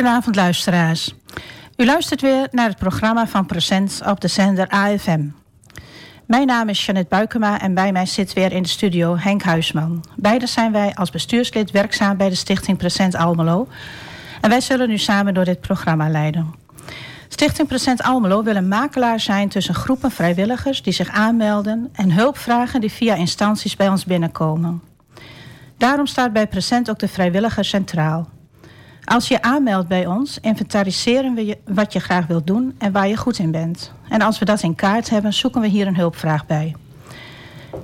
Goedenavond luisteraars. U luistert weer naar het programma van Present op de zender AFM. Mijn naam is Janet Buikema en bij mij zit weer in de studio Henk Huisman. Beide zijn wij als bestuurslid werkzaam bij de Stichting Present Almelo. En wij zullen nu samen door dit programma leiden. Stichting Present Almelo wil een makelaar zijn tussen groepen vrijwilligers die zich aanmelden en hulp vragen die via instanties bij ons binnenkomen. Daarom staat bij Present ook de vrijwilliger centraal. Als je aanmeldt bij ons, inventariseren we wat je graag wilt doen en waar je goed in bent. En als we dat in kaart hebben, zoeken we hier een hulpvraag bij.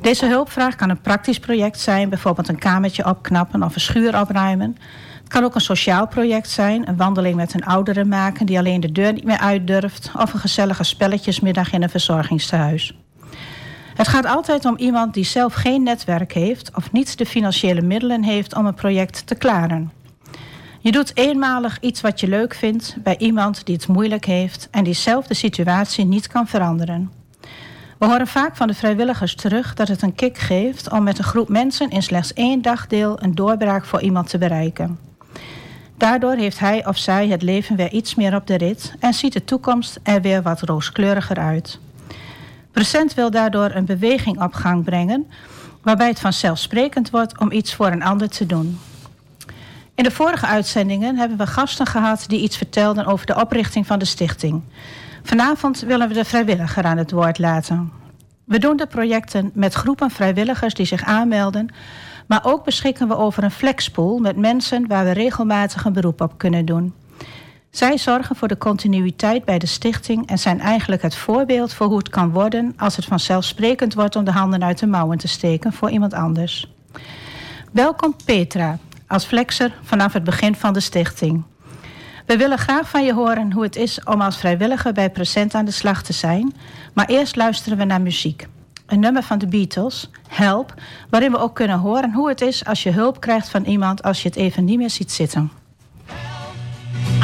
Deze hulpvraag kan een praktisch project zijn, bijvoorbeeld een kamertje opknappen of een schuur opruimen. Het kan ook een sociaal project zijn, een wandeling met een oudere maken die alleen de deur niet meer uit durft, of een gezellige spelletjesmiddag in een verzorgingstehuis. Het gaat altijd om iemand die zelf geen netwerk heeft of niet de financiële middelen heeft om een project te klaren. Je doet eenmalig iets wat je leuk vindt bij iemand die het moeilijk heeft en die zelf de situatie niet kan veranderen. We horen vaak van de vrijwilligers terug dat het een kick geeft om met een groep mensen in slechts één dagdeel een doorbraak voor iemand te bereiken. Daardoor heeft hij of zij het leven weer iets meer op de rit en ziet de toekomst er weer wat rooskleuriger uit. Present wil daardoor een beweging op gang brengen waarbij het vanzelfsprekend wordt om iets voor een ander te doen. In de vorige uitzendingen hebben we gasten gehad die iets vertelden over de oprichting van de stichting. Vanavond willen we de vrijwilliger aan het woord laten. We doen de projecten met groepen vrijwilligers die zich aanmelden, maar ook beschikken we over een flexpool met mensen waar we regelmatig een beroep op kunnen doen. Zij zorgen voor de continuïteit bij de stichting en zijn eigenlijk het voorbeeld voor hoe het kan worden als het vanzelfsprekend wordt om de handen uit de mouwen te steken voor iemand anders. Welkom Petra, als flexer vanaf het begin van de stichting. We willen graag van je horen hoe het is om als vrijwilliger bij Present aan de slag te zijn, maar eerst luisteren we naar muziek. Een nummer van de Beatles, Help, waarin we ook kunnen horen hoe het is als je hulp krijgt van iemand als je het even niet meer ziet zitten.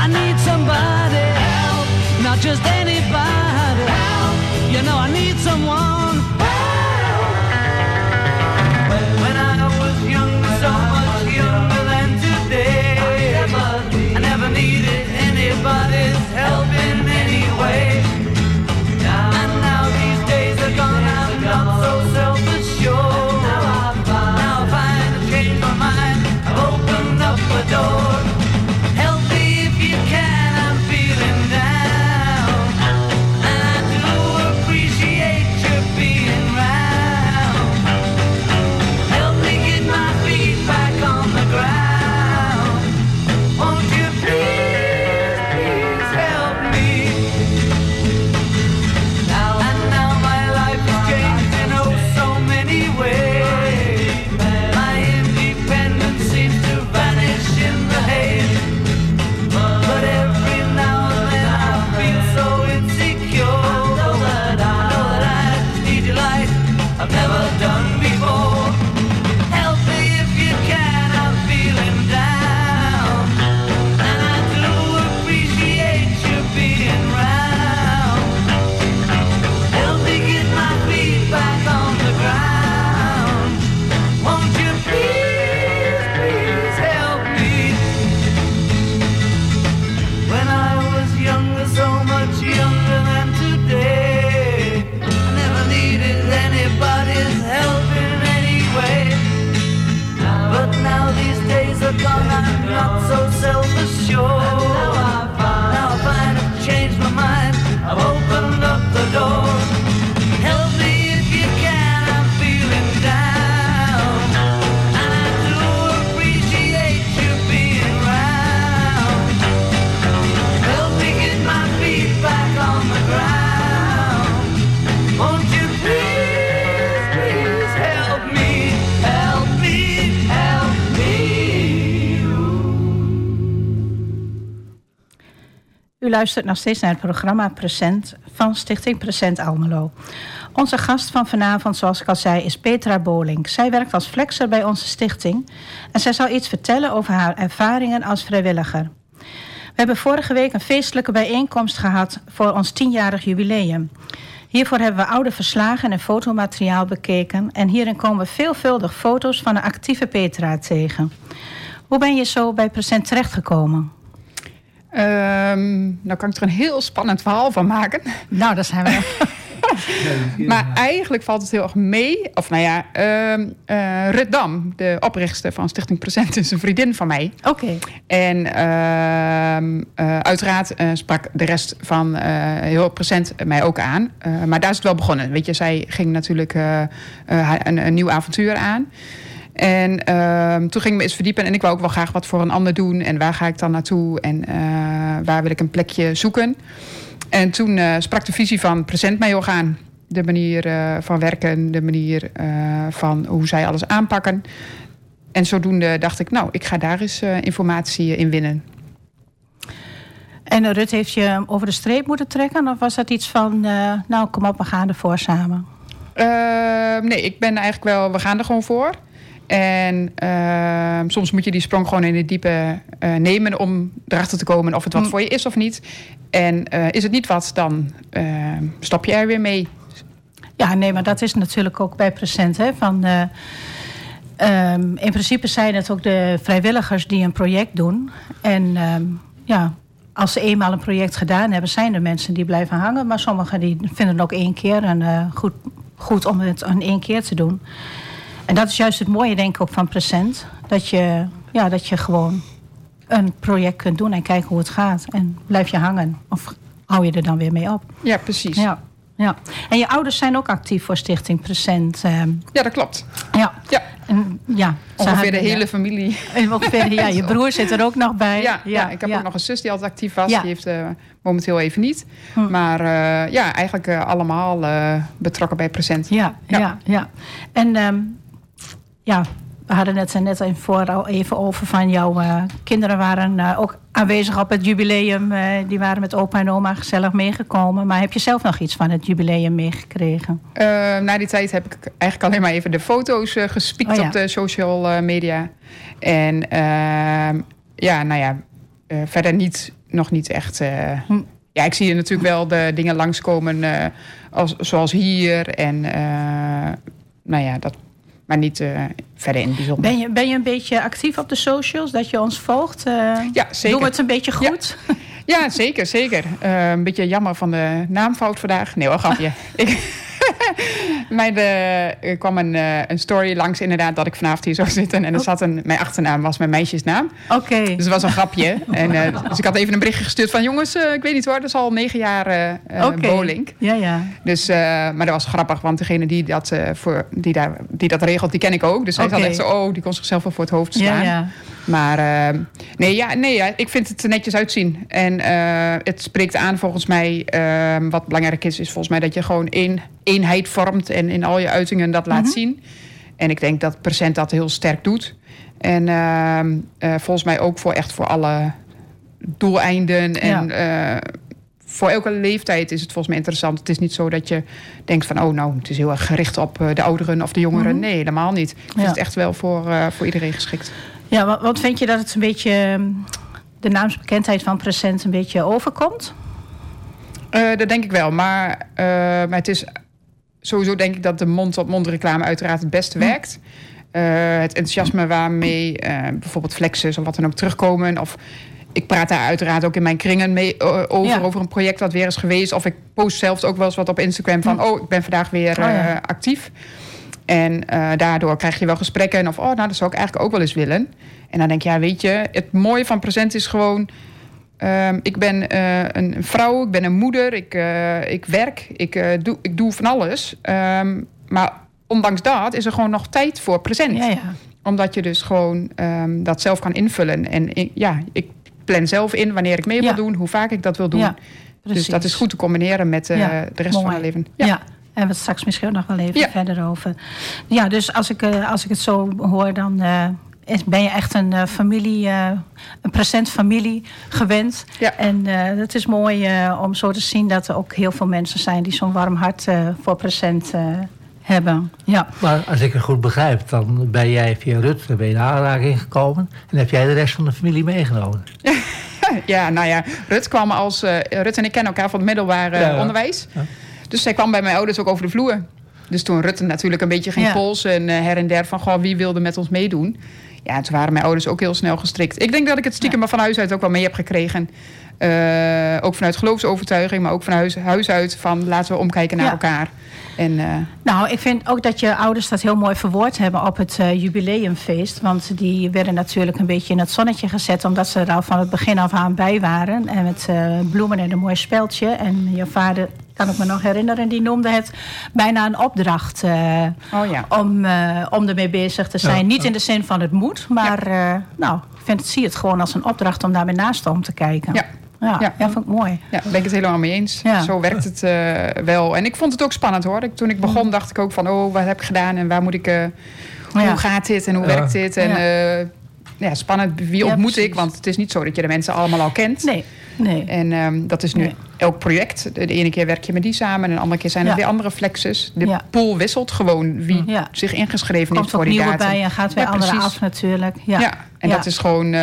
I need somebody help, not just anybody help. You know I need someone luistert nog steeds naar het programma Present van Stichting Present Almelo. Onze gast van vanavond, zoals ik al zei, is Petra Boling. Zij werkt als flexer bij onze stichting en zij zal iets vertellen over haar ervaringen als vrijwilliger. We hebben vorige week een feestelijke bijeenkomst gehad voor ons tienjarig jubileum. Hiervoor hebben we oude verslagen en fotomateriaal bekeken en hierin komen veelvuldig foto's van een actieve Petra tegen. Hoe ben je zo bij Present terechtgekomen? Ehm, nou kan ik er een heel spannend verhaal van maken. Nou, dat zijn we. maar eigenlijk valt het heel erg mee. Of nou ja, uh, Rut Dam, de oprichter van Stichting Present, is een vriendin van mij. Oké. En uh, uiteraard sprak de rest van heel Present mij ook aan. maar daar is het wel begonnen. Weet je, zij ging natuurlijk een, een nieuw avontuur aan. En ehm, toen ging ik me eens verdiepen en ik wou ook wel graag wat voor een ander doen. En waar ga ik dan naartoe en waar wil ik een plekje zoeken. En toen uh, sprak de visie van Present mij aan. De manier uh, van werken, de manier uh, van hoe zij alles aanpakken. En zodoende dacht ik, nou, ik ga daar eens informatie in winnen. En Rut heeft je over de streep moeten trekken? Of was dat iets van, nou, kom op, we gaan ervoor samen? nee, ik ben eigenlijk wel, we gaan er gewoon voor. En uh, soms moet je die sprong gewoon in het diepe uh, nemen om erachter te komen of het wat mm. voor je is of niet. En uh, is het niet wat, dan ehm, stop je er weer mee. Ja, nee, maar dat is natuurlijk ook bij Present. Hè, van, um, in principe zijn het ook de vrijwilligers die een project doen. En ja, als ze eenmaal een project gedaan hebben, zijn er mensen die blijven hangen. Maar sommigen die vinden het ook één keer een, goed, goed om het in één keer te doen. En dat is juist het mooie, denk ik, ook van Present. Dat je, ja, dat je gewoon een project kunt doen en kijken hoe het gaat. En blijf je hangen. Of hou je er dan weer mee op. Ja, precies. Ja. Ja. En je ouders zijn ook actief voor Stichting Present. Uh, ja, dat klopt. Ja. ja. En, ja ongeveer de hele familie. Ongeveer, ja, je broer zit er ook nog bij. Ja, ja, ik heb ook nog een zus die altijd actief was. Die heeft uh, momenteel even niet. Hm. Maar uh, ja, eigenlijk allemaal betrokken bij Present. Ja, ja. ja, En um, ja, we hadden het net even al even over van jouw uh, kinderen waren uh, ook aanwezig op het jubileum. Uh, die waren met opa en oma gezellig meegekomen. Maar heb je zelf nog iets van het jubileum meegekregen? na die tijd heb ik eigenlijk alleen maar even de foto's gespiekt oh, ja. op de social media. En ehm, ja, nou ja, verder niet, nog niet echt... Hm. Ja, ik zie natuurlijk wel de dingen langskomen als, zoals hier. En nou ja, dat maar niet uh, verder in het bijzonder. Ben je, ben je een beetje actief op de socials, dat je ons volgt? Uh, ja, zeker. Doen we het een beetje goed? Ja, ja zeker, zeker. Uh, een beetje jammer van de naamfout vandaag. Nee hoor, grapje. ik, mij de, er kwam een, uh, een story langs inderdaad dat ik vanavond hier zou zitten. En er oh. zat een, mijn achternaam was mijn meisjesnaam. Oké. Dus het was een grapje. en, uh, dus ik had even een berichtje gestuurd van jongens, uh, ik weet niet hoor, dat is al negen jaar okay. bowling. Ja, ja. Dus, maar dat was grappig, want degene die dat, voor, die daar, die dat regelt, die ken ik ook. Dus hij okay. zat echt zo, oh, die kon zichzelf wel voor het hoofd staan. Ja, ja. Maar uh, nee, ja, nee ja, ik vind het er netjes uitzien. En uh, het spreekt aan volgens mij. Uh, wat belangrijk is, is volgens mij dat je gewoon één eenheid vormt. En in al je uitingen dat laat mhm. zien. En ik denk dat Present dat heel sterk doet. En ehm, eh, volgens mij ook voor echt voor alle doeleinden. En ja. voor elke leeftijd is het volgens mij interessant. Het is niet zo dat je denkt van... oh, nou, het is heel erg gericht op de ouderen of de jongeren. Mhm. Nee, helemaal niet. Het ja. is echt wel voor, voor iedereen geschikt. Ja, wat, wat vind je dat het een beetje ehm, de naamsbekendheid van Present een beetje overkomt? Uh, dat denk ik wel. Maar, uh, maar het is sowieso denk ik dat de mond-op-mond reclame uiteraard het beste hm. werkt. Uh, het enthousiasme waarmee bijvoorbeeld flexes of wat dan ook terugkomen. Of ik praat daar uiteraard ook in mijn kringen mee over, over een project wat weer is geweest. Of ik post zelfs ook wel eens wat op Instagram van... Hm. oh, ik ben vandaag weer oh, ja. actief. En daardoor krijg je wel gesprekken. Of, oh, nou, dat zou ik eigenlijk ook wel eens willen. En dan denk je, ja, weet je, het mooie van present is gewoon... Um, ik ben uh, een vrouw, ik ben een moeder, ik, uh, ik werk, ik, doe, ik doe van alles. Um, maar ondanks dat is er gewoon nog tijd voor present. Ja, ja. Omdat je dus gewoon um, dat zelf kan invullen. En ik, ja, ik plan zelf in wanneer ik mee wil ja. doen, hoe vaak ik dat wil doen. Ja, dus dat is goed te combineren met de rest Mooi. van mijn leven. ja. En we straks misschien nog wel even verder over. Ja, dus als ik, als ik het zo hoor, dan uh, ben je echt een uh, familie, een present familie gewend. Ja. En het is mooi om zo te zien dat er ook heel veel mensen zijn die zo'n warm hart voor present hebben. Ja. Maar als ik het goed begrijp, dan ben jij via Rut ben je in aanraking gekomen en heb jij de rest van de familie meegenomen. ja, nou ja, Rut kwam als. Rut en ik kennen elkaar van het middelbare onderwijs. Ja. Dus zij kwam bij mijn ouders ook over de vloer. Dus toen Rutte natuurlijk een beetje ging Ja. polsen en eh, her en der van goh, wie wilde met ons meedoen. Ja, toen waren mijn ouders ook heel snel gestrikt. Ik denk dat ik het stiekem maar van huis uit ook wel mee heb gekregen. Eh, ook vanuit geloofsovertuiging, maar ook van huis, huis uit van laten we omkijken naar elkaar. En eh, Nou, ik vind ook dat je ouders dat heel mooi verwoord hebben op het eh, jubileumfeest. Want die werden natuurlijk een beetje in het zonnetje gezet... omdat ze er al van het begin af aan bij waren. En met eh, bloemen en een mooi speldje. En je vader, kan ik me nog herinneren, die noemde het bijna een opdracht... oh ja. om, om ermee bezig te zijn. Ja. Niet in de zin van het moet, maar nou, ik vind, zie het gewoon als een opdracht om daarmee naast om te kijken. Ja. Ja, Ja. ja. vond ik mooi. Ja, daar ben ik het helemaal mee eens. Ja. Zo werkt het eh, wel. En ik vond het ook spannend hoor. Ik, toen ik begon dacht ik ook van, oh, wat heb ik gedaan en waar moet ik... eh, Ja. Hoe gaat dit en hoe Ja. werkt dit? En Ja. ja, ja spannend, wie Ja, ontmoet ik? Want het is niet zo dat je de mensen allemaal al kent. Nee, nee. En ehm, dat is nu Nee. Elk project. De, ene keer werk je met die samen... en de andere keer zijn er Ja. weer andere flexes. De pool wisselt gewoon wie zich ingeschreven Komt heeft voor die nieuwe datum. bij en gaat weer andere af natuurlijk. Ja, Ja, en dat is gewoon... eh,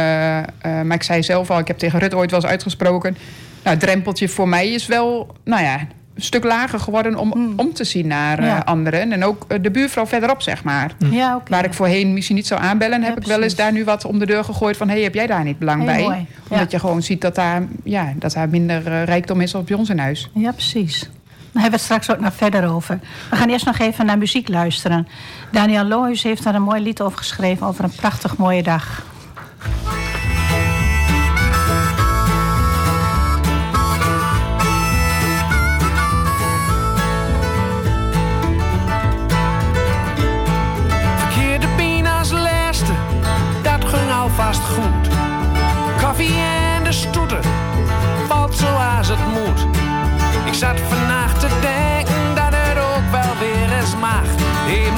maar ik zei zelf al, ik heb tegen Rut ooit wel eens uitgesproken... Nou, het drempeltje voor mij is wel, nou ja, een stuk lager geworden... om om te zien naar eh, Ja. anderen. En ook eh, de buurvrouw verderop, zeg maar. ja oké. Waar ik voorheen misschien niet zou aanbellen... Ja, heb ik wel eens daar nu wat om de deur gegooid van... hé, hey, heb jij daar niet belang bij? mooi, Omdat ja. je gewoon ziet dat daar, ja, dat daar minder eh, rijkdom is als bij ons in huis. Ja, precies. Daar hebben we het straks ook nog verder over. We gaan eerst nog even naar muziek luisteren. Daniel Lohuis heeft daar een mooi lied over geschreven... over een prachtig mooie dag. Alvast goed. Koffie en de stoeten, valt zoals het moet. Ik zat vannacht te denken dat het ook wel weer eens mag. In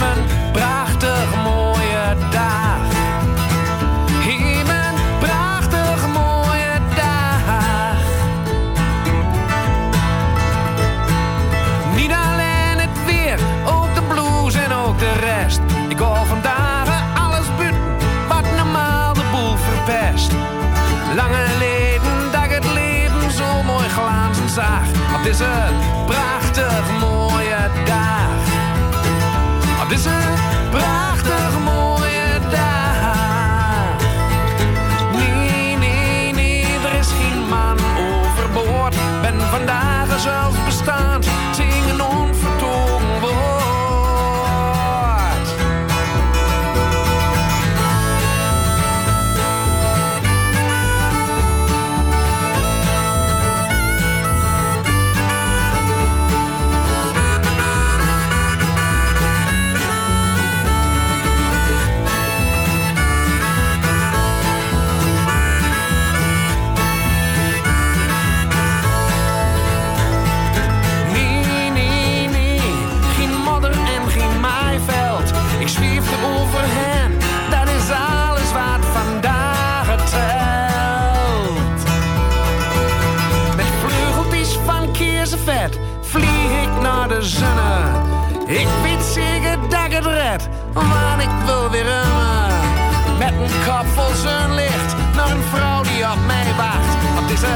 kop vol zonlicht naar een vrouw die op mij wacht. Op deze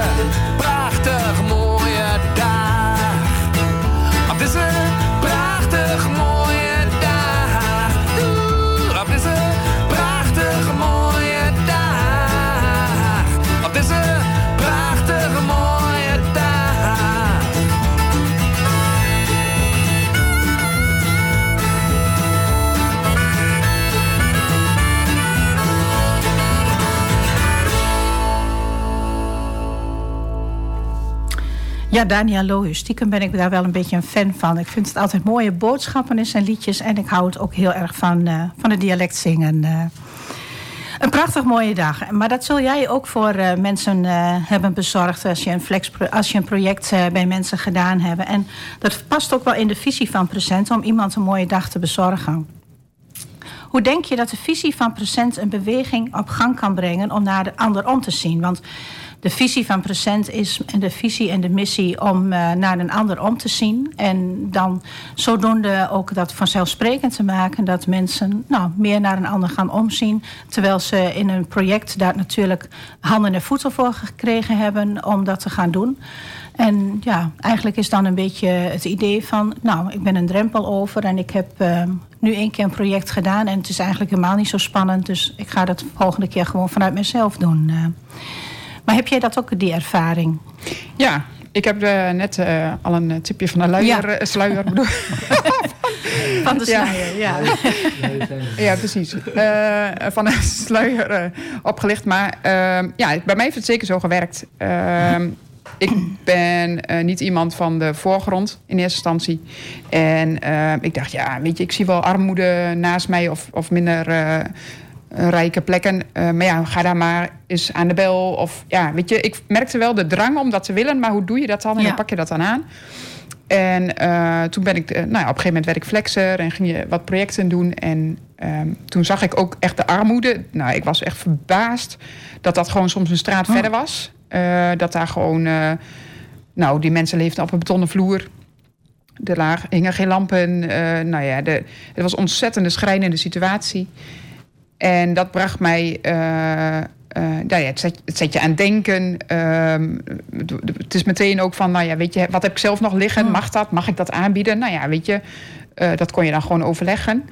Ja, Daniel Lohuis, stiekem ben ik daar wel een beetje een fan van. Ik vind het altijd mooie boodschappen in zijn liedjes. En ik hou het ook heel erg van, eh, van het dialect zingen. eh. Een prachtig mooie dag. Maar dat zul jij ook voor eh, mensen hebben bezorgd... als je een, flex, als je een project bij mensen gedaan hebt. En dat past ook wel in de visie van Present... om iemand een mooie dag te bezorgen. Hoe denk je dat de visie van Present een beweging op gang kan brengen... om naar de ander om te zien? Want de visie van Present is de visie en de missie om eh, naar een ander om te zien. En dan zodoende ook dat vanzelfsprekend te maken dat mensen nou, meer naar een ander gaan omzien. Terwijl ze in een project daar natuurlijk handen en voeten voor gekregen hebben om dat te gaan doen. En ja, eigenlijk is dan een beetje het idee van... nou, ik ben een drempel over en ik heb uh, nu één keer een project gedaan... en het is eigenlijk helemaal niet zo spannend... dus ik ga dat de volgende keer gewoon vanuit mezelf doen. Uh. Maar heb jij dat ook, die ervaring? Ja, ik heb uh, net uh, al een tipje van de luier, ja. sluier. van de sluier, ja. Ja, ja precies. Uh, van de sluier opgelicht. Maar ja, bij mij heeft het zeker zo gewerkt. Ehm, ik ben niet iemand van de voorgrond in eerste instantie. En ik dacht, ja, weet je, ik zie wel armoede naast mij of, of minder rijke plekken. Uh, maar ja, ga daar maar eens aan de bel. Of ja, weet je, ik merkte wel de drang om dat te willen, maar hoe doe je dat dan? En ja. hoe pak je dat dan aan? En uh, toen ben ik, uh, nou ja, op een gegeven moment werd ik flexer en ging je wat projecten doen. En um, toen zag ik ook echt de armoede. Nou, ik was echt verbaasd dat dat gewoon soms een straat oh. verder was. dat daar gewoon, nou, die mensen leefden op een betonnen vloer. Er lagen, hingen geen lampen. nou ja, de, het was een ontzettende schrijnende situatie. En dat bracht mij. Uh, uh, nou ja, het, zet, het zet je aan denken. Uh, het is meteen ook van, nou ja, weet je, wat heb ik zelf nog liggen? Mag dat? Mag ik dat aanbieden? Nou ja, weet je, uh, dat kon je dan gewoon overleggen.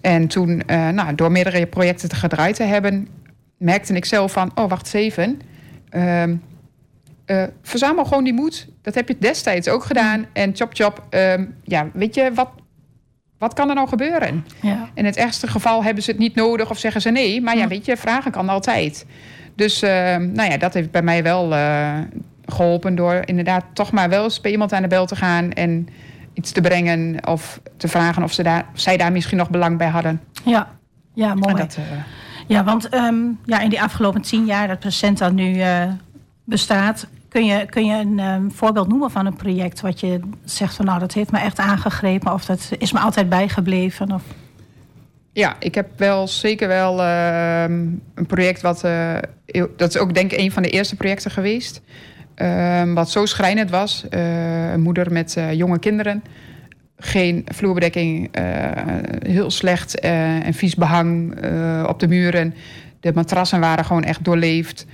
En toen, nou, door meerdere projecten te gedraaid te hebben, merkte ik zelf van, oh, wacht even. Ehm, verzamel gewoon die moed. Dat heb je destijds ook gedaan. En chop chop, ehm, ja, weet je, wat, wat kan er nou gebeuren? Ja. In het ergste geval hebben ze het niet nodig of zeggen ze nee. Maar ja, weet je, vragen kan altijd. Dus uh, nou ja, dat heeft bij mij wel uh, geholpen door inderdaad toch maar wel eens bij iemand aan de bel te gaan en iets te brengen of te vragen of, ze daar, of zij daar misschien nog belang bij hadden. Ja, ja mooi. Dat, uh, ja, want um, ja, in die afgelopen tien jaar dat Present dan nu bestaat, Kun je, kun je een um, voorbeeld noemen van een project wat je zegt van nou dat heeft me echt aangegrepen of dat is me altijd bijgebleven? Of... Ja, ik heb wel zeker wel uh, een project wat. Uh, dat is ook denk ik een van de eerste projecten geweest. Uh, wat zo schrijnend was. Eh, een moeder met jonge kinderen. Geen vloerbedekking, heel slecht en vies behang op de muren. De matrassen waren gewoon echt doorleefd.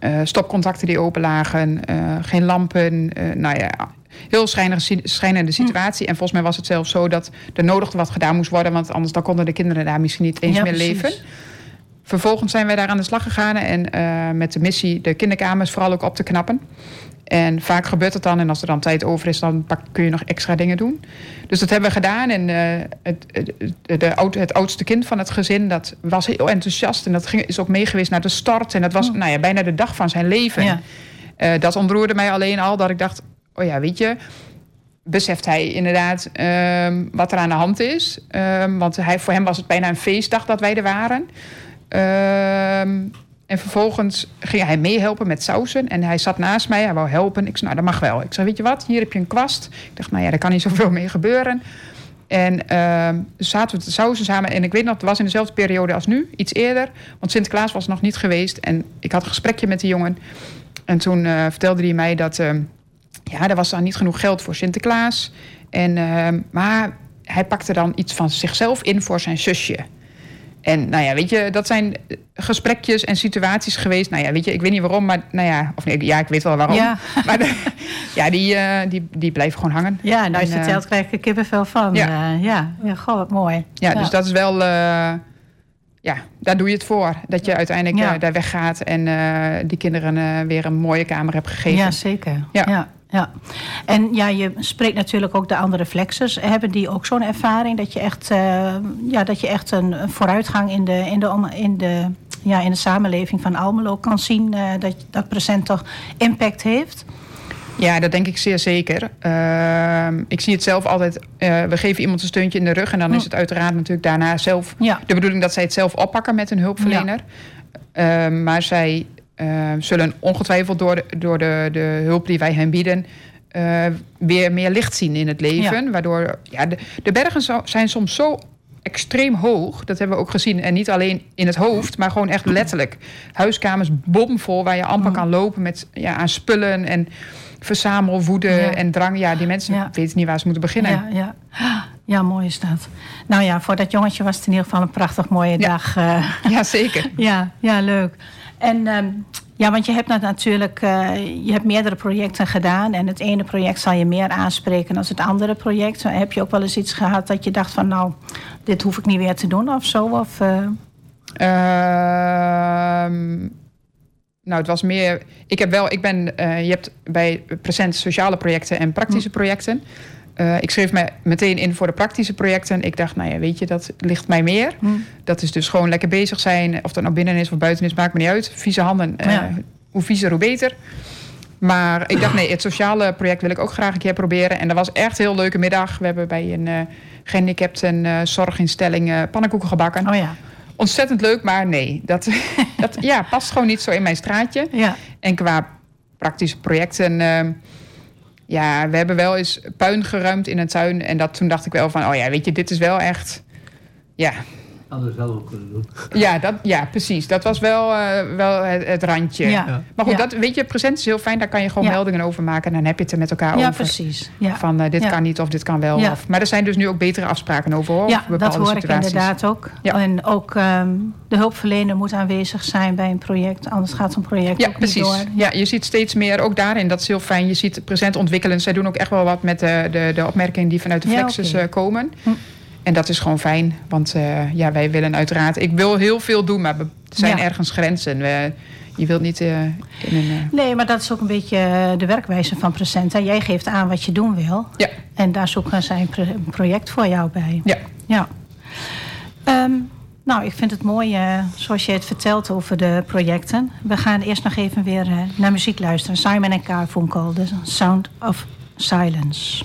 Uh, stopcontacten die open lagen, uh, geen lampen. Uh, nou ja, heel schijnende, schijnende hm. situatie. En volgens mij was het zelfs zo dat er nodig wat gedaan moest worden... want anders dan konden de kinderen daar misschien niet eens ja, meer precies. leven. Vervolgens zijn wij daar aan de slag gegaan... en met de missie de kinderkamers vooral ook op te knappen. En vaak gebeurt het dan. En als er dan tijd over is, dan pak, kun je nog extra dingen doen. Dus dat hebben we gedaan. En uh, het, het, de oud, het oudste kind van het gezin, dat was heel enthousiast. En dat ging, is ook meegeweest naar de start. En dat was oh. nou ja, bijna de dag van zijn leven. Ja. Uh, dat ontroerde mij alleen al dat ik dacht... oh ja, weet je... beseft hij inderdaad um, wat er aan de hand is. Um, want hij, voor hem was het bijna een feestdag dat wij er waren. Um, en vervolgens ging hij meehelpen met sausen. En hij zat naast mij, hij wou helpen. Ik zei, nou, dat mag wel. Ik zei, weet je wat, hier heb je een kwast. Ik dacht, nou ja, daar kan niet zoveel mee gebeuren. En uh, zaten we te sausen samen. En ik weet nog, het was in dezelfde periode als nu, iets eerder. Want Sinterklaas was nog niet geweest. En ik had een gesprekje met die jongen. En toen uh, vertelde hij mij dat... Uh, ja, er was dan niet genoeg geld voor Sinterklaas. En, ehm, maar hij pakte dan iets van zichzelf in voor zijn zusje. En nou ja, weet je, dat zijn gesprekjes en situaties geweest. Nou ja, weet je, ik weet niet waarom, maar nou ja, of nee, ja, ik weet wel waarom. Ja. Maar de, ja, die, uh, die, die blijven gewoon hangen. Ja, nou je het vertelt, krijg ik er kippenvel van. Ja. Uh, ja. ja, goh, wat mooi. Ja, ja, dus dat is wel, ja, daar doe je het voor. Dat je uiteindelijk ja. daar weggaat en die kinderen weer een mooie kamer hebt gegeven. Ja, zeker. ja. Ja. En ja, je spreekt natuurlijk ook de andere flexers. Hebben die ook zo'n ervaring dat je echt, uh, ja, dat je echt een, vooruitgang in de, in, de, in, de, ja, in de samenleving van Almelo kan zien? Uh, dat dat present toch impact heeft? Ja, dat denk ik zeer zeker. Uh, ik zie het zelf altijd. Uh, we geven iemand een steuntje in de rug. En dan is het uiteraard natuurlijk daarna zelf ja. de bedoeling dat zij het zelf oppakken met een hulpverlener. Ja. maar zij uh, zullen ongetwijfeld door, de, door de, de hulp die wij hen bieden. Uh, weer meer licht zien in het leven. Ja. Waardoor ja, de, de bergen zo, zijn soms zo extreem hoog. Dat hebben we ook gezien. En niet alleen in het hoofd, maar gewoon echt letterlijk. Huiskamers bomvol waar je amper mm. kan lopen met ja, aan spullen en verzamelwoede ja. en drang. Ja, die mensen ja. weten niet waar ze moeten beginnen. Ja, ja. ja, mooi is dat. Nou ja, voor dat jongetje was het in ieder geval een prachtig mooie dag. Uh, ja, zeker. ja, ja, leuk. En um, Ja, want je hebt dat natuurlijk, eh, je hebt meerdere projecten gedaan en het ene project zal je meer aanspreken dan het andere project. Heb je ook wel eens iets gehad dat je dacht van, nou, dit hoef ik niet weer te doen of zo? Of, uh... nou, het was meer. Ik heb wel, ik ben, uh, je hebt bij present sociale projecten en praktische hm. Uh, ik schreef me meteen in voor de praktische projecten. Ik dacht, nou ja, weet je, dat ligt mij meer. Hm. Dat is dus gewoon lekker bezig zijn. Of dat nou binnen is of buiten is, maakt me niet uit. Vieze handen, uh, hoe viezer, hoe beter. Maar ik dacht, nee, het sociale project wil ik ook graag een keer proberen. En dat was echt een heel leuke middag. We hebben bij een uh, gehandicapten zorginstelling pannenkoeken gebakken. Oh ja. Ontzettend leuk, maar nee, dat, dat ja, past gewoon niet zo in mijn straatje. Ja. En qua praktische projecten ja, we hebben wel eens puin geruimd in een tuin. En dat, toen dacht ik wel van, oh ja, weet je, dit is wel echt... Ja, anders wel ook kunnen doen. Ja, dat, ja precies. Dat was wel, uh, wel het, het, randje. Ja. Maar goed, dat, weet je, present is heel fijn. Daar kan je gewoon meldingen over maken. En dan heb je het er met elkaar over. Ja, precies. Van uh, dit kan niet of dit kan wel. Of, maar er zijn dus nu ook betere afspraken over. Hoor, ja, dat hoor situaties. ik inderdaad ook. En ook um, de hulpverlener moet aanwezig zijn bij een project. Anders gaat zo'n project ja, ook precies. niet door. Ja, je ziet steeds meer ook daarin. Dat is heel fijn. Je ziet present ontwikkelen. Zij doen ook echt wel wat met de, de, de opmerkingen die vanuit de flexus okay. komen. Hm. En dat is gewoon fijn. Want uh, ja, wij willen uiteraard... Ik wil heel veel doen, maar er zijn ja. ergens grenzen. We, je wilt niet uh, in een... Uh... Nee, maar dat is ook een beetje de werkwijze van Presenta. Jij geeft aan wat je doen wil. Ja. En daar zoeken zij een project voor jou bij. Ja. ja. Um, nou, ik vind het mooi zoals je het vertelt over de projecten. We gaan eerst nog even weer naar muziek luisteren. Simon Garfunkel, The Sound of Silence.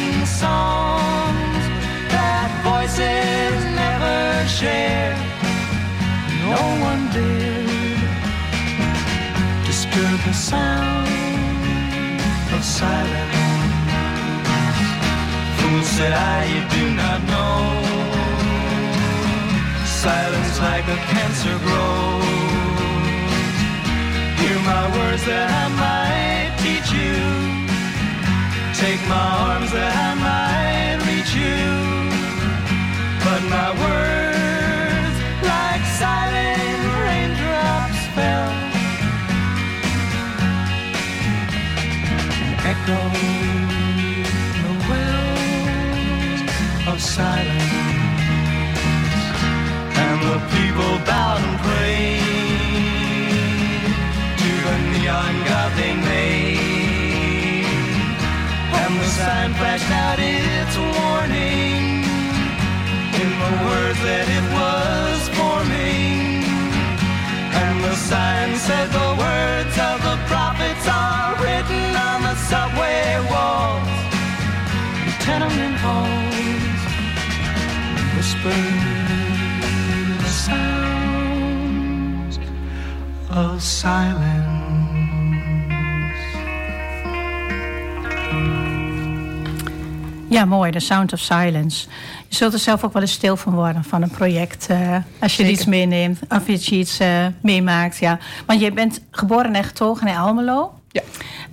share. No one dared disturb the sound of silence. Fool said I, you do not know. Silence like a cancer grows. Hear my words that I might teach you. Take my arms that I might reach you. But my words, silent raindrops, fell echoed the wells of silence. And the people bowed and prayed to the neon god they made. And the sign flashed out its warning in the words that it was. And the sign said the words of the prophets are written on the subway walls and tenement halls. Whispered the sounds of silence. Ja, mooi. The Sound of Silence. Je zult er zelf ook wel eens stil van worden van een project. eh, als je iets meeneemt. Of als je iets eh, meemaakt. Ja. Want je bent geboren en getogen in Almelo. Ja.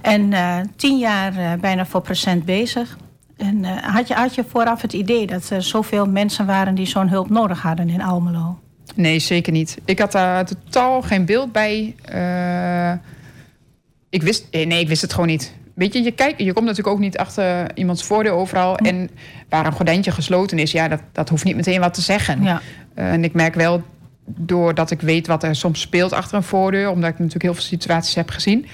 En eh, tien jaar bijna voor procent bezig. En had, je, had je vooraf het idee dat er zoveel mensen waren die zo'n hulp nodig hadden in Almelo? Nee, zeker niet. Ik had daar totaal geen beeld bij. Ik wist, nee, ik wist het gewoon niet. Weet je, je, kijkt, je komt natuurlijk ook niet achter iemands voordeel overal. En waar een gordijntje gesloten is, ja, dat, dat hoeft niet meteen wat te zeggen. Ja. Eh, en ik merk wel, doordat ik weet wat er soms speelt achter een voordeur... omdat ik natuurlijk heel veel situaties heb gezien...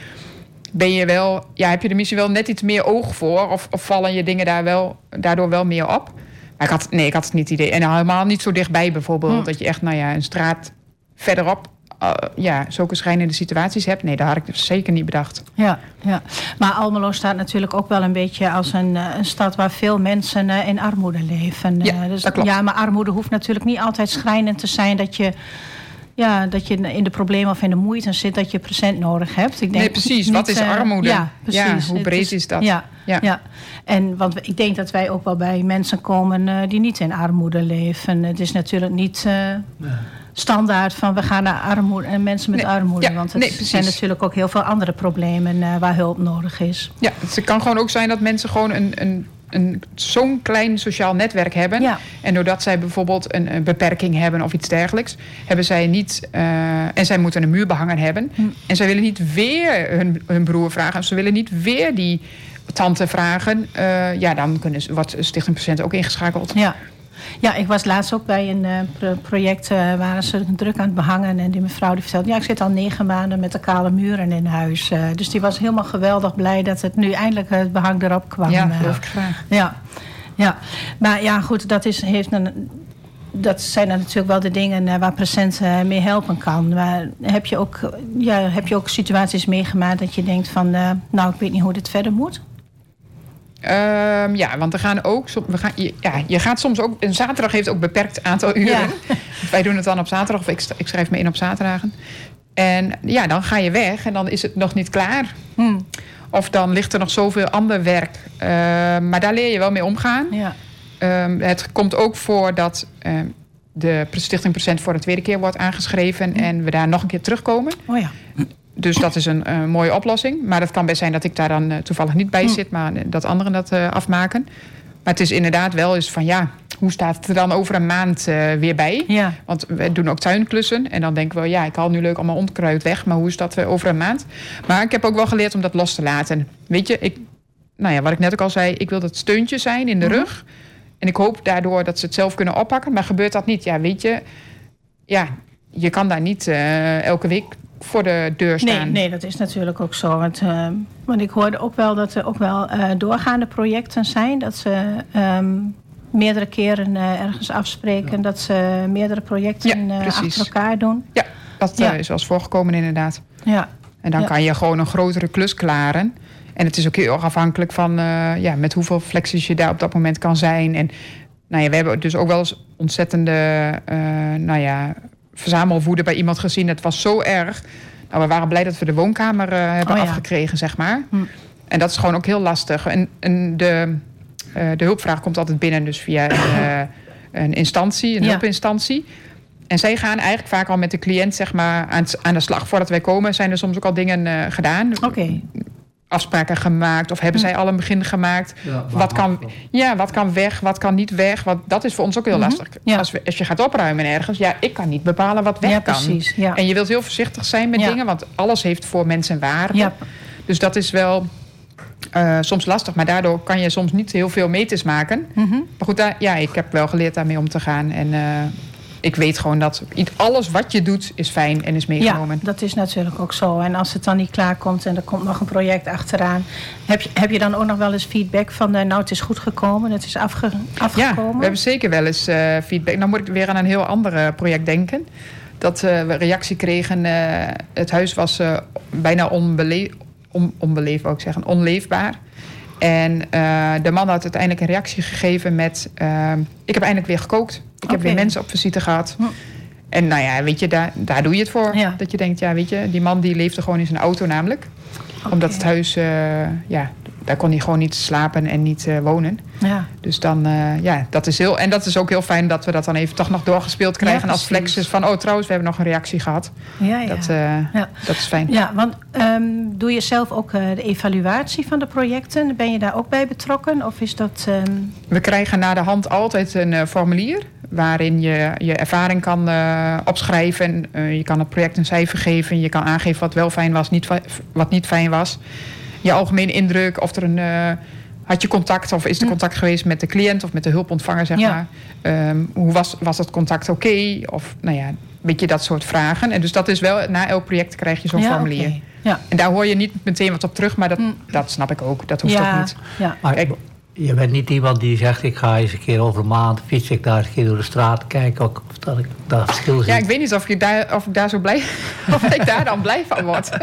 ben je wel, ja, heb je er misschien wel net iets meer oog voor... of, of vallen je dingen daar wel, daardoor wel meer op. Maar ik had, nee, ik had het niet idee. En helemaal niet zo dichtbij bijvoorbeeld. Hm. Dat je echt, nou ja, een straat verderop... eh, ja, zulke schrijnende situaties hebt. Nee, daar had ik dus zeker niet bedacht. Ja, ja, maar Almelo staat natuurlijk ook wel een beetje als een, eh, een stad waar veel mensen eh, in armoede leven. Ja, dus, dat klopt. ja, maar armoede hoeft natuurlijk niet altijd schrijnend te zijn dat je, ja, dat je in de problemen of in de moeite zit dat je present nodig hebt. Ik denk Nee, precies. niet, Wat is eh, armoede? Ja, precies. Ja, hoe breed is dat? Ja, Ja. ja. en want ik denk dat wij ook wel bij mensen komen eh, die niet in armoede leven. Het is natuurlijk niet. eh, Standaard van we gaan naar armoede en mensen met Nee, armoede. ja, want nee, precies. zijn natuurlijk ook heel veel andere problemen waar hulp nodig is. Ja, het kan gewoon ook zijn dat mensen gewoon een, een, een, zo'n klein sociaal netwerk hebben. Ja. En doordat zij bijvoorbeeld een, een beperking hebben of iets dergelijks, hebben zij niet. eh, en zij moeten een muur behangen hebben. Hm. En zij willen niet weer hun, hun broer vragen. Of ze willen niet weer die tante vragen. Eh, ja, dan kunnen ze, wordt Stichting Patiënt ook ingeschakeld. Ja. Ja, ik was laatst ook bij een eh, pro- project eh waar ze druk aan het behangen. En die mevrouw die vertelde, ja, ik zit al negen maanden met de kale muren in huis. Eh, dus die was helemaal geweldig blij dat het nu eindelijk het behang erop kwam. Ja, geloof ik graag. Ja, ja. Maar ja, goed, dat, is, heeft een, dat zijn dan natuurlijk wel de dingen waar present eh, mee helpen kan. Maar heb je, ook, ja, heb je ook situaties meegemaakt dat je denkt van... nou, ik weet niet hoe dit verder moet? Ehm, ja, want er gaan ook. We gaan, ja, je gaat soms ook. Een zaterdag heeft ook een beperkt aantal uren. Ja. Wij doen het dan op zaterdag, of ik, ik schrijf me in op zaterdagen. En ja, dan ga je weg en dan is het nog niet klaar. Hm, Of dan ligt er nog zoveel ander werk. Ehm, maar daar leer je wel mee omgaan. ja. Ehm, het komt ook voor dat de Stichting Procent voor de tweede keer wordt aangeschreven en we daar nog een keer terugkomen. Oh ja. Dus dat is een, eh, mooie oplossing. Maar dat kan best zijn dat ik daar dan eh, toevallig niet bij Hm. zit, maar dat anderen dat eh, afmaken. Maar het is inderdaad wel eens van ja, hoe staat het er dan over een maand eh, weer bij? Ja. Want we doen ook tuinklussen. En dan denken we, ja, ik haal nu leuk allemaal onkruid weg. Maar hoe is dat eh, over een maand? Maar ik heb ook wel geleerd om dat los te laten. Weet je, ik, nou ja, wat ik net ook al zei, ik wil dat steuntje zijn in de Mhm. rug. En ik hoop daardoor dat ze het zelf kunnen oppakken. Maar gebeurt dat niet? Ja, weet je, ja, je kan daar niet eh, elke week voor de deur staan. Nee, nee, dat is natuurlijk ook zo. Want, eh, want ik hoorde ook wel dat er ook wel eh, doorgaande projecten zijn. Dat ze ehm, meerdere keren eh, ergens afspreken. Dat ze meerdere projecten Ja, achter elkaar doen. Ja, dat Ja. is wel eens voorgekomen inderdaad. Ja, En dan kan je gewoon een grotere klus klaren. En het is ook heel erg afhankelijk van ja, met hoeveel flexies je daar op dat moment kan zijn. En nou ja, we hebben dus ook wel eens ontzettende nou ja, verzamelwoede bij iemand gezien. Het was zo erg. Nou, we waren blij dat we de woonkamer eh, hebben Oh ja. afgekregen, zeg maar. Hm. En dat is gewoon ook heel lastig. En, en de, eh, de hulpvraag komt altijd binnen, dus via een, eh, een instantie, een Ja. hulpinstantie. En zij gaan eigenlijk vaak al met de cliënt zeg maar, aan, aan de slag. Voordat wij komen zijn er soms ook al dingen gedaan. oké. Afspraken gemaakt of hebben zij al een begin gemaakt. Ja, Wat kan, ja, wat kan weg, wat kan niet weg. Want dat is voor ons ook heel Mhm, lastig. ja. Als, we, als je gaat opruimen ergens, ja, ik kan niet bepalen wat weg Ja, kan. precies. Ja. En je wilt heel voorzichtig zijn met Ja. dingen, want alles heeft voor mensen waarde. Ja. Dus dat is wel eh, soms lastig, maar daardoor kan je soms niet heel veel meters maken. Mhm. Maar goed, daar, ja, ik heb wel geleerd daarmee om te gaan. En eh, ik weet gewoon dat alles wat je doet is fijn en is Ja, meegenomen. dat is natuurlijk ook zo. En als het dan niet klaar komt en er komt nog een project achteraan... heb je, heb je dan ook nog wel eens feedback van... eh, nou, het is goed gekomen, het is afge, Ja, afgekomen? we hebben zeker wel eens eh, feedback. Dan moet ik weer aan een heel ander eh, project denken. Dat we reactie kregen. het huis was bijna onbele on onbeleefd, zeggen, onleefbaar. En eh, de man had uiteindelijk een reactie gegeven met... eh, ik heb eindelijk weer gekookt. Ik heb weer mensen op visite gehad. Hm. En nou ja, weet je, daar, daar doe je het voor. Ja. Dat je denkt, ja, weet je, die man die leefde gewoon in zijn auto namelijk. Omdat het huis, eh, ja, daar kon hij gewoon niet slapen en niet eh, wonen. Ja. Dus dan, eh, ja, dat is heel. En dat is ook heel fijn dat we dat dan even toch nog doorgespeeld krijgen. Ja, als flexes van, oh trouwens, we hebben nog een reactie gehad. Ja, ja. Dat, eh, Ja. dat is fijn. Ja, want ehm, doe je zelf ook de evaluatie van de projecten? Ben je daar ook bij betrokken? Of is dat... ehm, We krijgen na de hand altijd een formulier waarin je je ervaring kan opschrijven. Eh, je kan het project een cijfer geven. Je kan aangeven wat wel fijn was, niet, wat niet fijn was. Je algemene indruk, of er een. eh, had je contact of is er contact geweest met de cliënt of met de hulpontvanger, zeg Ja. maar? Ehm, hoe was, was het contact oké? Of nou ja, weet je dat soort vragen. En dus dat is wel, na elk project krijg je zo'n ja, formulier. Ja. En daar hoor je niet meteen wat op terug, maar dat, Mm. dat snap ik ook. Dat hoeft ook ja, niet. ja. Maar Kijk. Je bent niet iemand die zegt, ik ga eens een keer over een maand fiets ik daar eens een keer door de straat kijken of dat ik daar verschil zie. Ja, ik weet niet of ik daar, of ik daar zo blij, of ik daar dan blij van word.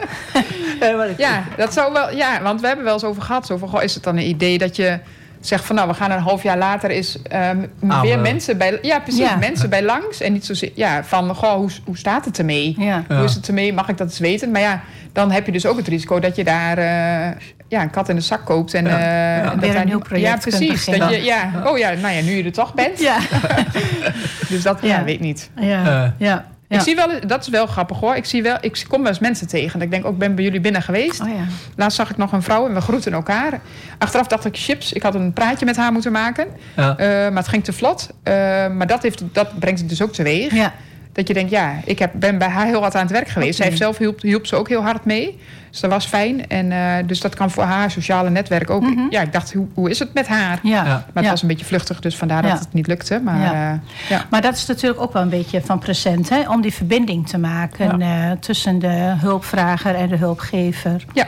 Ja, dat zou wel. Ja, want we hebben wel eens over gehad. Zo van, goh, is het dan een idee dat je zegt van, nou, we gaan een half jaar later is ehm, Ah, weer mensen bij, ja, precies, Ja. mensen bij langs en niet zozeer, ja, van, goh, hoe, hoe staat het ermee? Ja. Hoe is het ermee? Mag ik dat eens weten? Maar ja, dan heb je dus ook het risico dat je daar eh, ja, een kat in de zak koopt en Ja. eh, Ja. dat Weer een nieuw project Ja, kunt precies. Dat je, ja, oh ja, nou ja, nu je er toch bent. Ja. Dus dat, ja, Ja. weet niet. Ja. Eh. ja. Ik zie wel, dat is wel grappig hoor. Ik, zie wel, ik kom wel eens mensen tegen. Dat ik denk ook, ik ben bij jullie binnen geweest. Oh ja. Laatst zag ik nog een vrouw en we groeten elkaar. Achteraf dacht ik, chips, ik had een praatje met haar moeten maken. Ja. Eh, maar het ging te vlot. Eh, maar dat, heeft, dat brengt het dus ook teweeg. Ja. Dat je denkt, ja, ik heb, ben bij haar heel hard aan het werk geweest. Oké. Zij heeft zelf hielp, hielp ze ook heel hard mee. Dus dat was fijn. En, eh, dus dat kan voor haar sociale netwerk ook. Mhm. Ja, ik dacht, hoe, hoe is het met haar? Ja. Maar het Ja. was een beetje vluchtig, dus vandaar Ja. dat het niet lukte. Maar Ja. ja. Maar dat is natuurlijk ook wel een beetje van present, hè? om die verbinding te maken eh, tussen de hulpvrager en de hulpgever. Ja.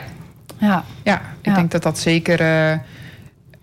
Ja, Ja, ik denk dat dat zeker.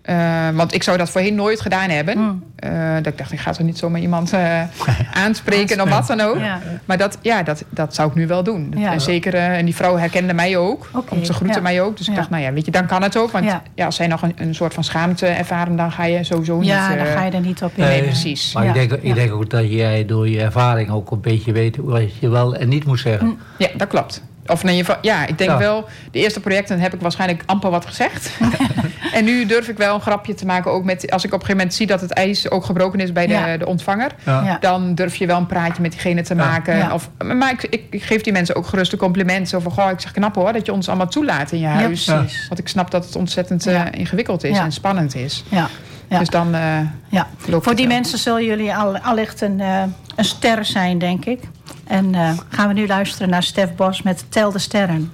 Eh, want ik zou dat voorheen nooit gedaan hebben. Mm. Eh, dat ik dacht, ik ga toch niet zomaar iemand eh, aanspreken of wat dan ook. Ja. Maar dat, ja, dat, dat zou ik nu wel doen. Ja. En zeker, en die vrouw herkende mij ook. Om ze groette ja. mij ook. Dus ik Ja. dacht, nou ja, weet je, dan kan het ook. Want Ja. ja. als zij nog een, een soort van schaamte ervaren, dan ga je sowieso ja niet. daar eh, ga je er niet op in. Nee, Nee. precies. Maar Ja, ik, denk, ja. ik denk ook dat jij door je ervaring ook een beetje weet wat je wel en niet moet zeggen. Mm. Ja, dat klopt. Of geval, ja, ik denk Ja. wel, de eerste projecten heb ik waarschijnlijk amper wat gezegd. en nu durf ik wel een grapje te maken, ook met, als ik op een gegeven moment zie dat het ijs ook gebroken is bij de, Ja. de ontvanger. Ja. Dan durf je wel een praatje met diegene te maken. Ja. Of, maar ik, ik, ik geef die mensen ook gerust een compliment. Zo van, goh, ik zeg knap hoor, dat je ons allemaal toelaat in je huis. precies. Want ik snap dat het ontzettend eh, ingewikkeld is Ja. en spannend is. Ja. Ja. Dus dan eh, ja. loopt Voor het die wel. mensen zullen jullie al, allicht een, eh, een ster zijn, denk ik. En eh, gaan we nu luisteren naar Stef Bos met Tel de Sterren.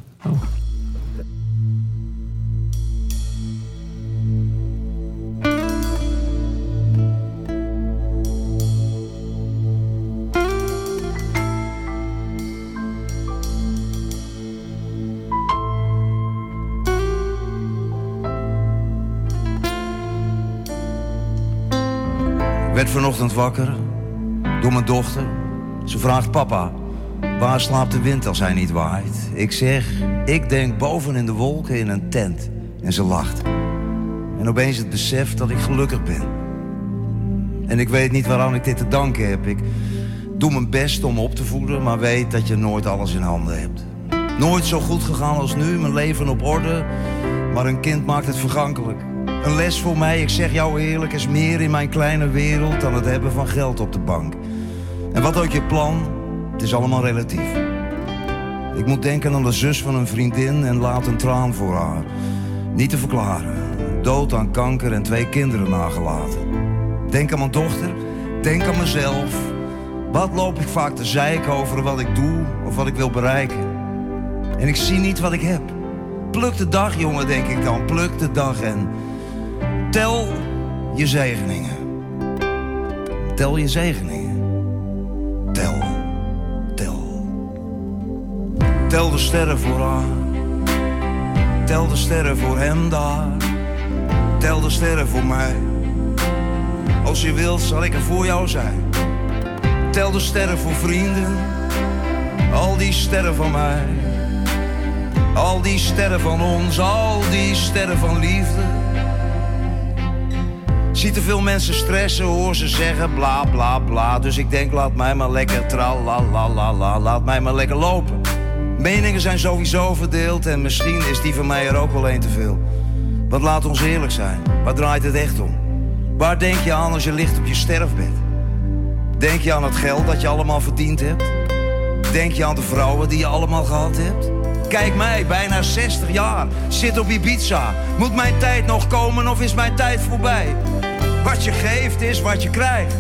Ik werd vanochtend wakker door mijn dochter. Ze vraagt papa, waar slaapt de wind als hij niet waait? Ik zeg, ik denk boven in de wolken in een tent. En ze lacht. En opeens het besef dat ik gelukkig ben. En ik weet niet waaraan ik dit te danken heb. Ik doe mijn best om op te voeden, maar weet dat je nooit alles in handen hebt. Nooit zo goed gegaan als nu, mijn leven op orde. Maar een kind maakt het vergankelijk. Een les voor mij, ik zeg jou eerlijk, is meer in mijn kleine wereld dan het hebben van geld op de bank. En wat ook je plan, het is allemaal relatief. Ik moet denken aan de zus van een vriendin en laat een traan voor haar. Niet te verklaren. Dood aan kanker en twee kinderen nagelaten. Denk aan mijn dochter, denk aan mezelf. Wat loop ik vaak te zeiken over wat ik doe of wat ik wil bereiken? En ik zie niet wat ik heb. Pluk de dag, jongen, denk ik dan. Pluk de dag en tel je zegeningen. Tel je zegeningen. Tel de sterren voor haar. Tel de sterren voor hem daar. Tel de sterren voor mij. Als je wilt, zal ik er voor jou zijn. Tel de sterren voor vrienden. Al die sterren van mij. Al die sterren van ons, al die sterren van liefde. Zie te veel mensen stressen, hoor ze zeggen bla bla bla. Dus ik denk, laat mij maar lekker tra la la la la, laat mij maar lekker lopen. Meningen zijn sowieso verdeeld en misschien is die van mij er ook wel een te veel. Want laat ons eerlijk zijn, waar draait het echt om? Waar denk je aan als je ligt op je sterfbed? Denk je aan het geld dat je allemaal verdiend hebt? Denk je aan de vrouwen die je allemaal gehad hebt? Kijk mij, bijna 60 jaar, zit op Ibiza. Moet mijn tijd nog komen of is mijn tijd voorbij? Wat je geeft is wat je krijgt.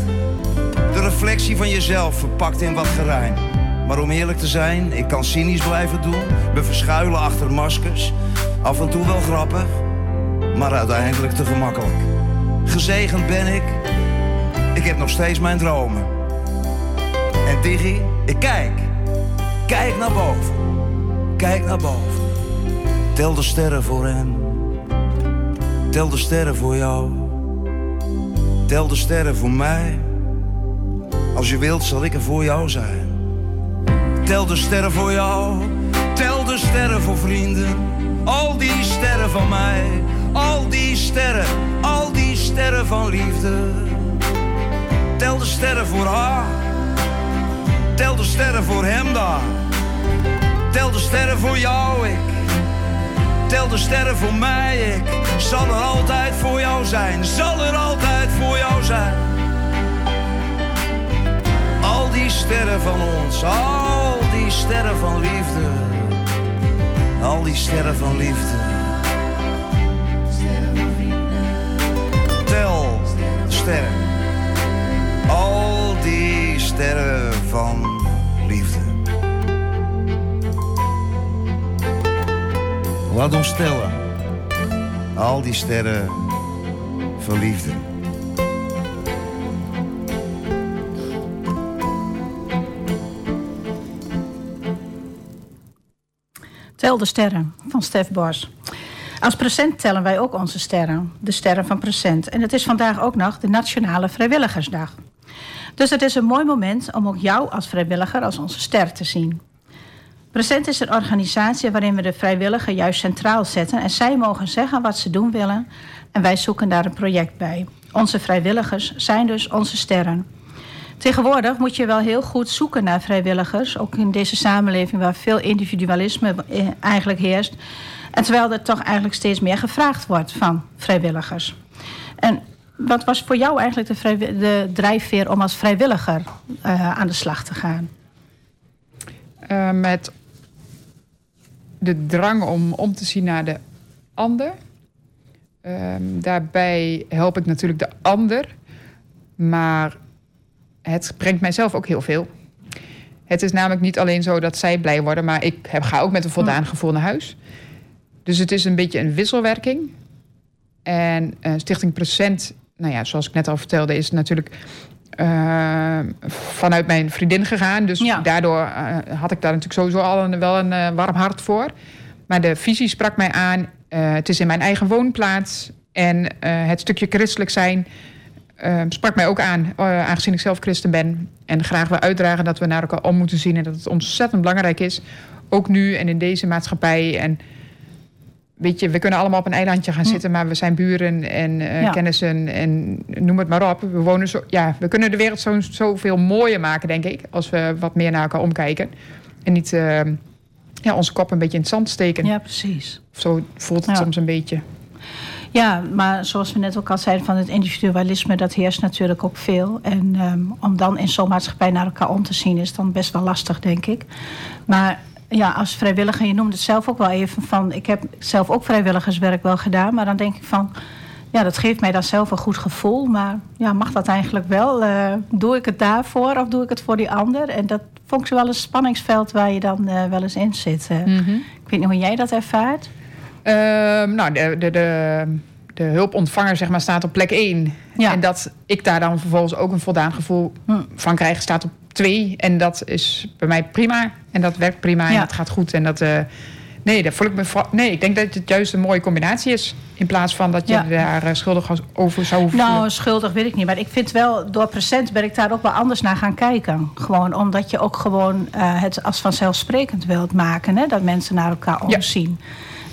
De reflectie van jezelf verpakt in wat gerijm. Maar om eerlijk te zijn, ik kan cynisch blijven doen. Me verschuilen achter maskers. Af en toe wel grappig, maar uiteindelijk te gemakkelijk. Gezegend ben ik, ik heb nog steeds mijn dromen. En Diggy, ik kijk, kijk naar boven. Kijk naar boven. Tel de sterren voor hem. Tel de sterren voor jou. Tel de sterren voor mij. Als je wilt, zal ik er voor jou zijn. Tel de sterren voor jou. Tel de sterren voor vrienden. Al die sterren van mij. Al die sterren. Al die sterren van liefde. Tel de sterren voor haar. Tel de sterren voor hem daar. Tel de sterren voor jou, ik. Tel de sterren voor mij, ik. Zal er altijd voor jou zijn. Zal er altijd voor jou zijn. Sterren van ons, al die sterren van liefde. Al die sterren van liefde. Tel sterren. Al die sterren van liefde. Laat ons tellen. Al die sterren van liefde. De sterren van Stef Bos. Als present tellen wij ook onze sterren, de sterren van present. En het is vandaag ook nog de Nationale Vrijwilligersdag. Dus het is een mooi moment om ook jou als vrijwilliger als onze ster te zien. Present is een organisatie waarin we de vrijwilliger juist centraal zetten en zij mogen zeggen wat ze doen willen en wij zoeken daar een project bij. Onze vrijwilligers zijn dus onze sterren. Tegenwoordig moet je wel heel goed zoeken naar vrijwilligers, ook in deze samenleving waar veel individualisme eh, eigenlijk heerst. En terwijl er toch eigenlijk steeds meer gevraagd wordt van vrijwilligers. En wat was voor jou eigenlijk de, de drijfveer om als vrijwilliger eh, aan de slag te gaan? Eh, met de drang om om te zien naar de ander. Ehm, daarbij help ik natuurlijk de ander. Maar het brengt mijzelf ook heel veel. Het is namelijk niet alleen zo dat zij blij worden, maar ik heb, ga ook met een voldaan gevoel naar huis. Dus het is een beetje een wisselwerking. En eh, Stichting Present, nou ja, zoals ik net al vertelde, is natuurlijk eh, vanuit mijn vriendin gegaan. Dus Ja. daardoor eh, had ik daar natuurlijk sowieso al een, wel een warm hart voor. Maar de visie sprak mij aan. Het is in mijn eigen woonplaats. En het stukje christelijk zijn eh, sprak mij ook aan, eh, aangezien ik zelf christen ben. En graag wil uitdragen dat we naar elkaar om moeten zien. En dat het ontzettend belangrijk is. Ook nu en in deze maatschappij. En weet je, we kunnen allemaal op een eilandje gaan zitten. Maar we zijn buren en Ja. kennissen en noem het maar op. We, wonen zo, ja, we kunnen de wereld zo, zoveel mooier maken, denk ik. Als we wat meer naar elkaar omkijken. En niet eh, ja, onze kop een beetje in het zand steken. Ja, precies. Of zo voelt het Ja. soms een beetje. Ja, maar zoals we net ook al zeiden, van het individualisme, dat heerst natuurlijk ook veel. En ehm, om dan in zo'n maatschappij naar elkaar om te zien, is dan best wel lastig, denk ik. Maar ja, als vrijwilliger, je noemde het zelf ook wel even van, ik heb zelf ook vrijwilligerswerk wel gedaan, maar dan denk ik van, ja, dat geeft mij dan zelf een goed gevoel. Maar ja, mag dat eigenlijk wel? Eh, doe ik het daarvoor of doe ik het voor die ander? En dat vond ik wel een spanningsveld waar je dan eh, wel eens in zit. Eh, Ik weet niet hoe jij dat ervaart. Ehm, nou, de, de, de, de hulpontvanger zeg maar, staat op plek 1. Ja. En dat ik daar dan vervolgens ook een voldaan gevoel Hm. van krijg, staat op 2. En dat is bij mij prima. En dat werkt prima en dat gaat goed. En dat, eh, nee, dat voel ik me nee, ik denk dat het juist een mooie combinatie is. In plaats van dat je Ja. daar eh, schuldig over zou hoeven Nou, schuldig weet ik niet. Maar ik vind wel, door present ben ik daar ook wel anders naar gaan kijken. Gewoon omdat je ook gewoon eh, het als vanzelfsprekend wilt maken. Hè? Dat mensen naar elkaar Ja.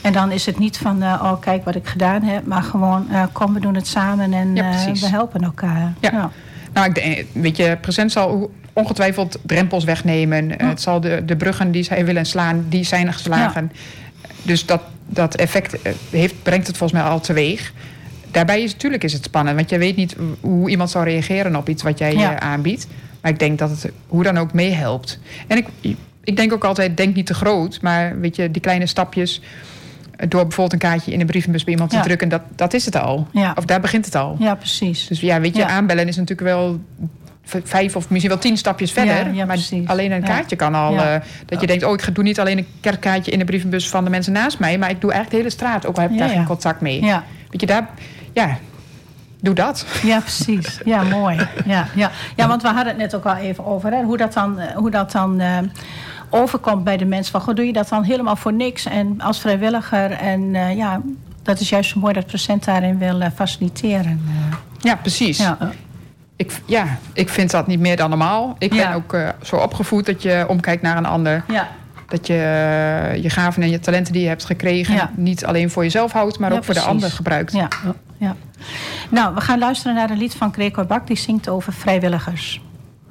En dan is het niet van, eh, oh kijk wat ik gedaan heb. Maar gewoon, eh, kom we doen het samen en Ja, eh, we helpen elkaar. Ja. Nou, ik denk, weet je, present zal ongetwijfeld drempels wegnemen. Het zal de, de bruggen die zij willen slaan, die zijn geslagen. Dus dat, dat effect heeft, brengt het volgens mij al teweeg. Daarbij is natuurlijk is het spannend, want je weet niet hoe iemand zal reageren op iets wat jij aanbiedt. Maar ik denk dat het hoe dan ook meehelpt. En ik, ik denk ook altijd, denk niet te groot, maar weet je, die kleine stapjes. Door bijvoorbeeld een kaartje in een brievenbus bij iemand Ja. te drukken, dat, dat is het al. Ja. Of daar begint het al. Ja, precies. Dus ja, weet je, aanbellen is natuurlijk wel vijf of misschien wel tien stapjes verder. Ja, maar precies. alleen een kaartje kan al. Eh, dat je denkt, oh, ik doe niet alleen een kerstkaartje in de brievenbus van de mensen naast mij, maar ik doe eigenlijk de hele straat, ook al heb ik daar geen contact mee. Ja. Weet je, daar, ja, doe dat. Ja, precies. Ja, mooi. Ja, ja. ja, want we hadden het net ook al even over. Hè, hoe dat dan, eh, hoe dat dan eh, overkomt bij de mensen. Van, goh, doe je dat dan helemaal voor niks en als vrijwilliger? En eh, ja, dat is juist zo mooi dat Procent daarin wil eh, faciliteren. Ja, precies. ja. Ik, ja, ik vind dat niet meer dan normaal. Ik Ja. ben ook eh, zo opgevoed dat je omkijkt naar een ander. Ja. Dat je je gaven en je talenten die je hebt gekregen... Niet alleen voor jezelf houdt, maar ook voor de ander gebruikt. Ja, ja. Nou, we gaan luisteren naar een lied van Gregor Bak. Die zingt over vrijwilligers.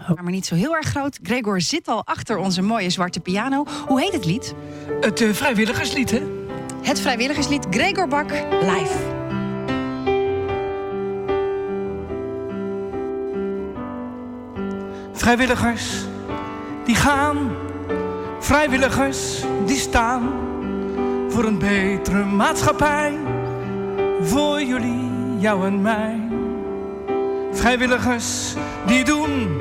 Maar niet zo heel erg groot. Gregor zit al achter onze mooie zwarte piano. Hoe heet het lied? Het eh, vrijwilligerslied, hè? Het vrijwilligerslied Gregor Bak live. Vrijwilligers die gaan, vrijwilligers die staan voor een betere maatschappij. Voor jullie, jou en mij. Vrijwilligers die doen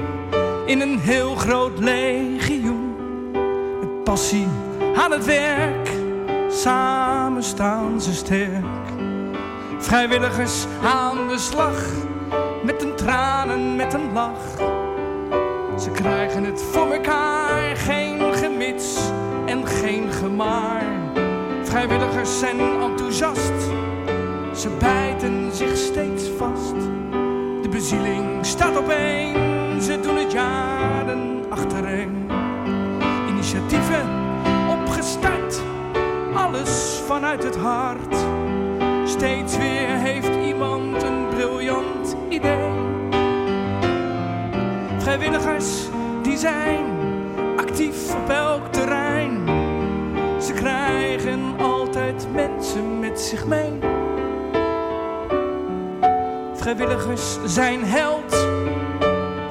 in een heel groot legioen. Met passie aan het werk, samen staan ze sterk. Vrijwilligers aan de slag, met een traan en met een lach. Ze krijgen het voor elkaar, geen gemits en geen gemaar. Vrijwilligers zijn enthousiast, ze bijten zich steeds vast. De bezieling staat op één, vanuit het hart. Steeds weer heeft iemand een briljant idee. Vrijwilligers die zijn actief op elk terrein. Ze krijgen altijd mensen met zich mee. Vrijwilligers zijn held.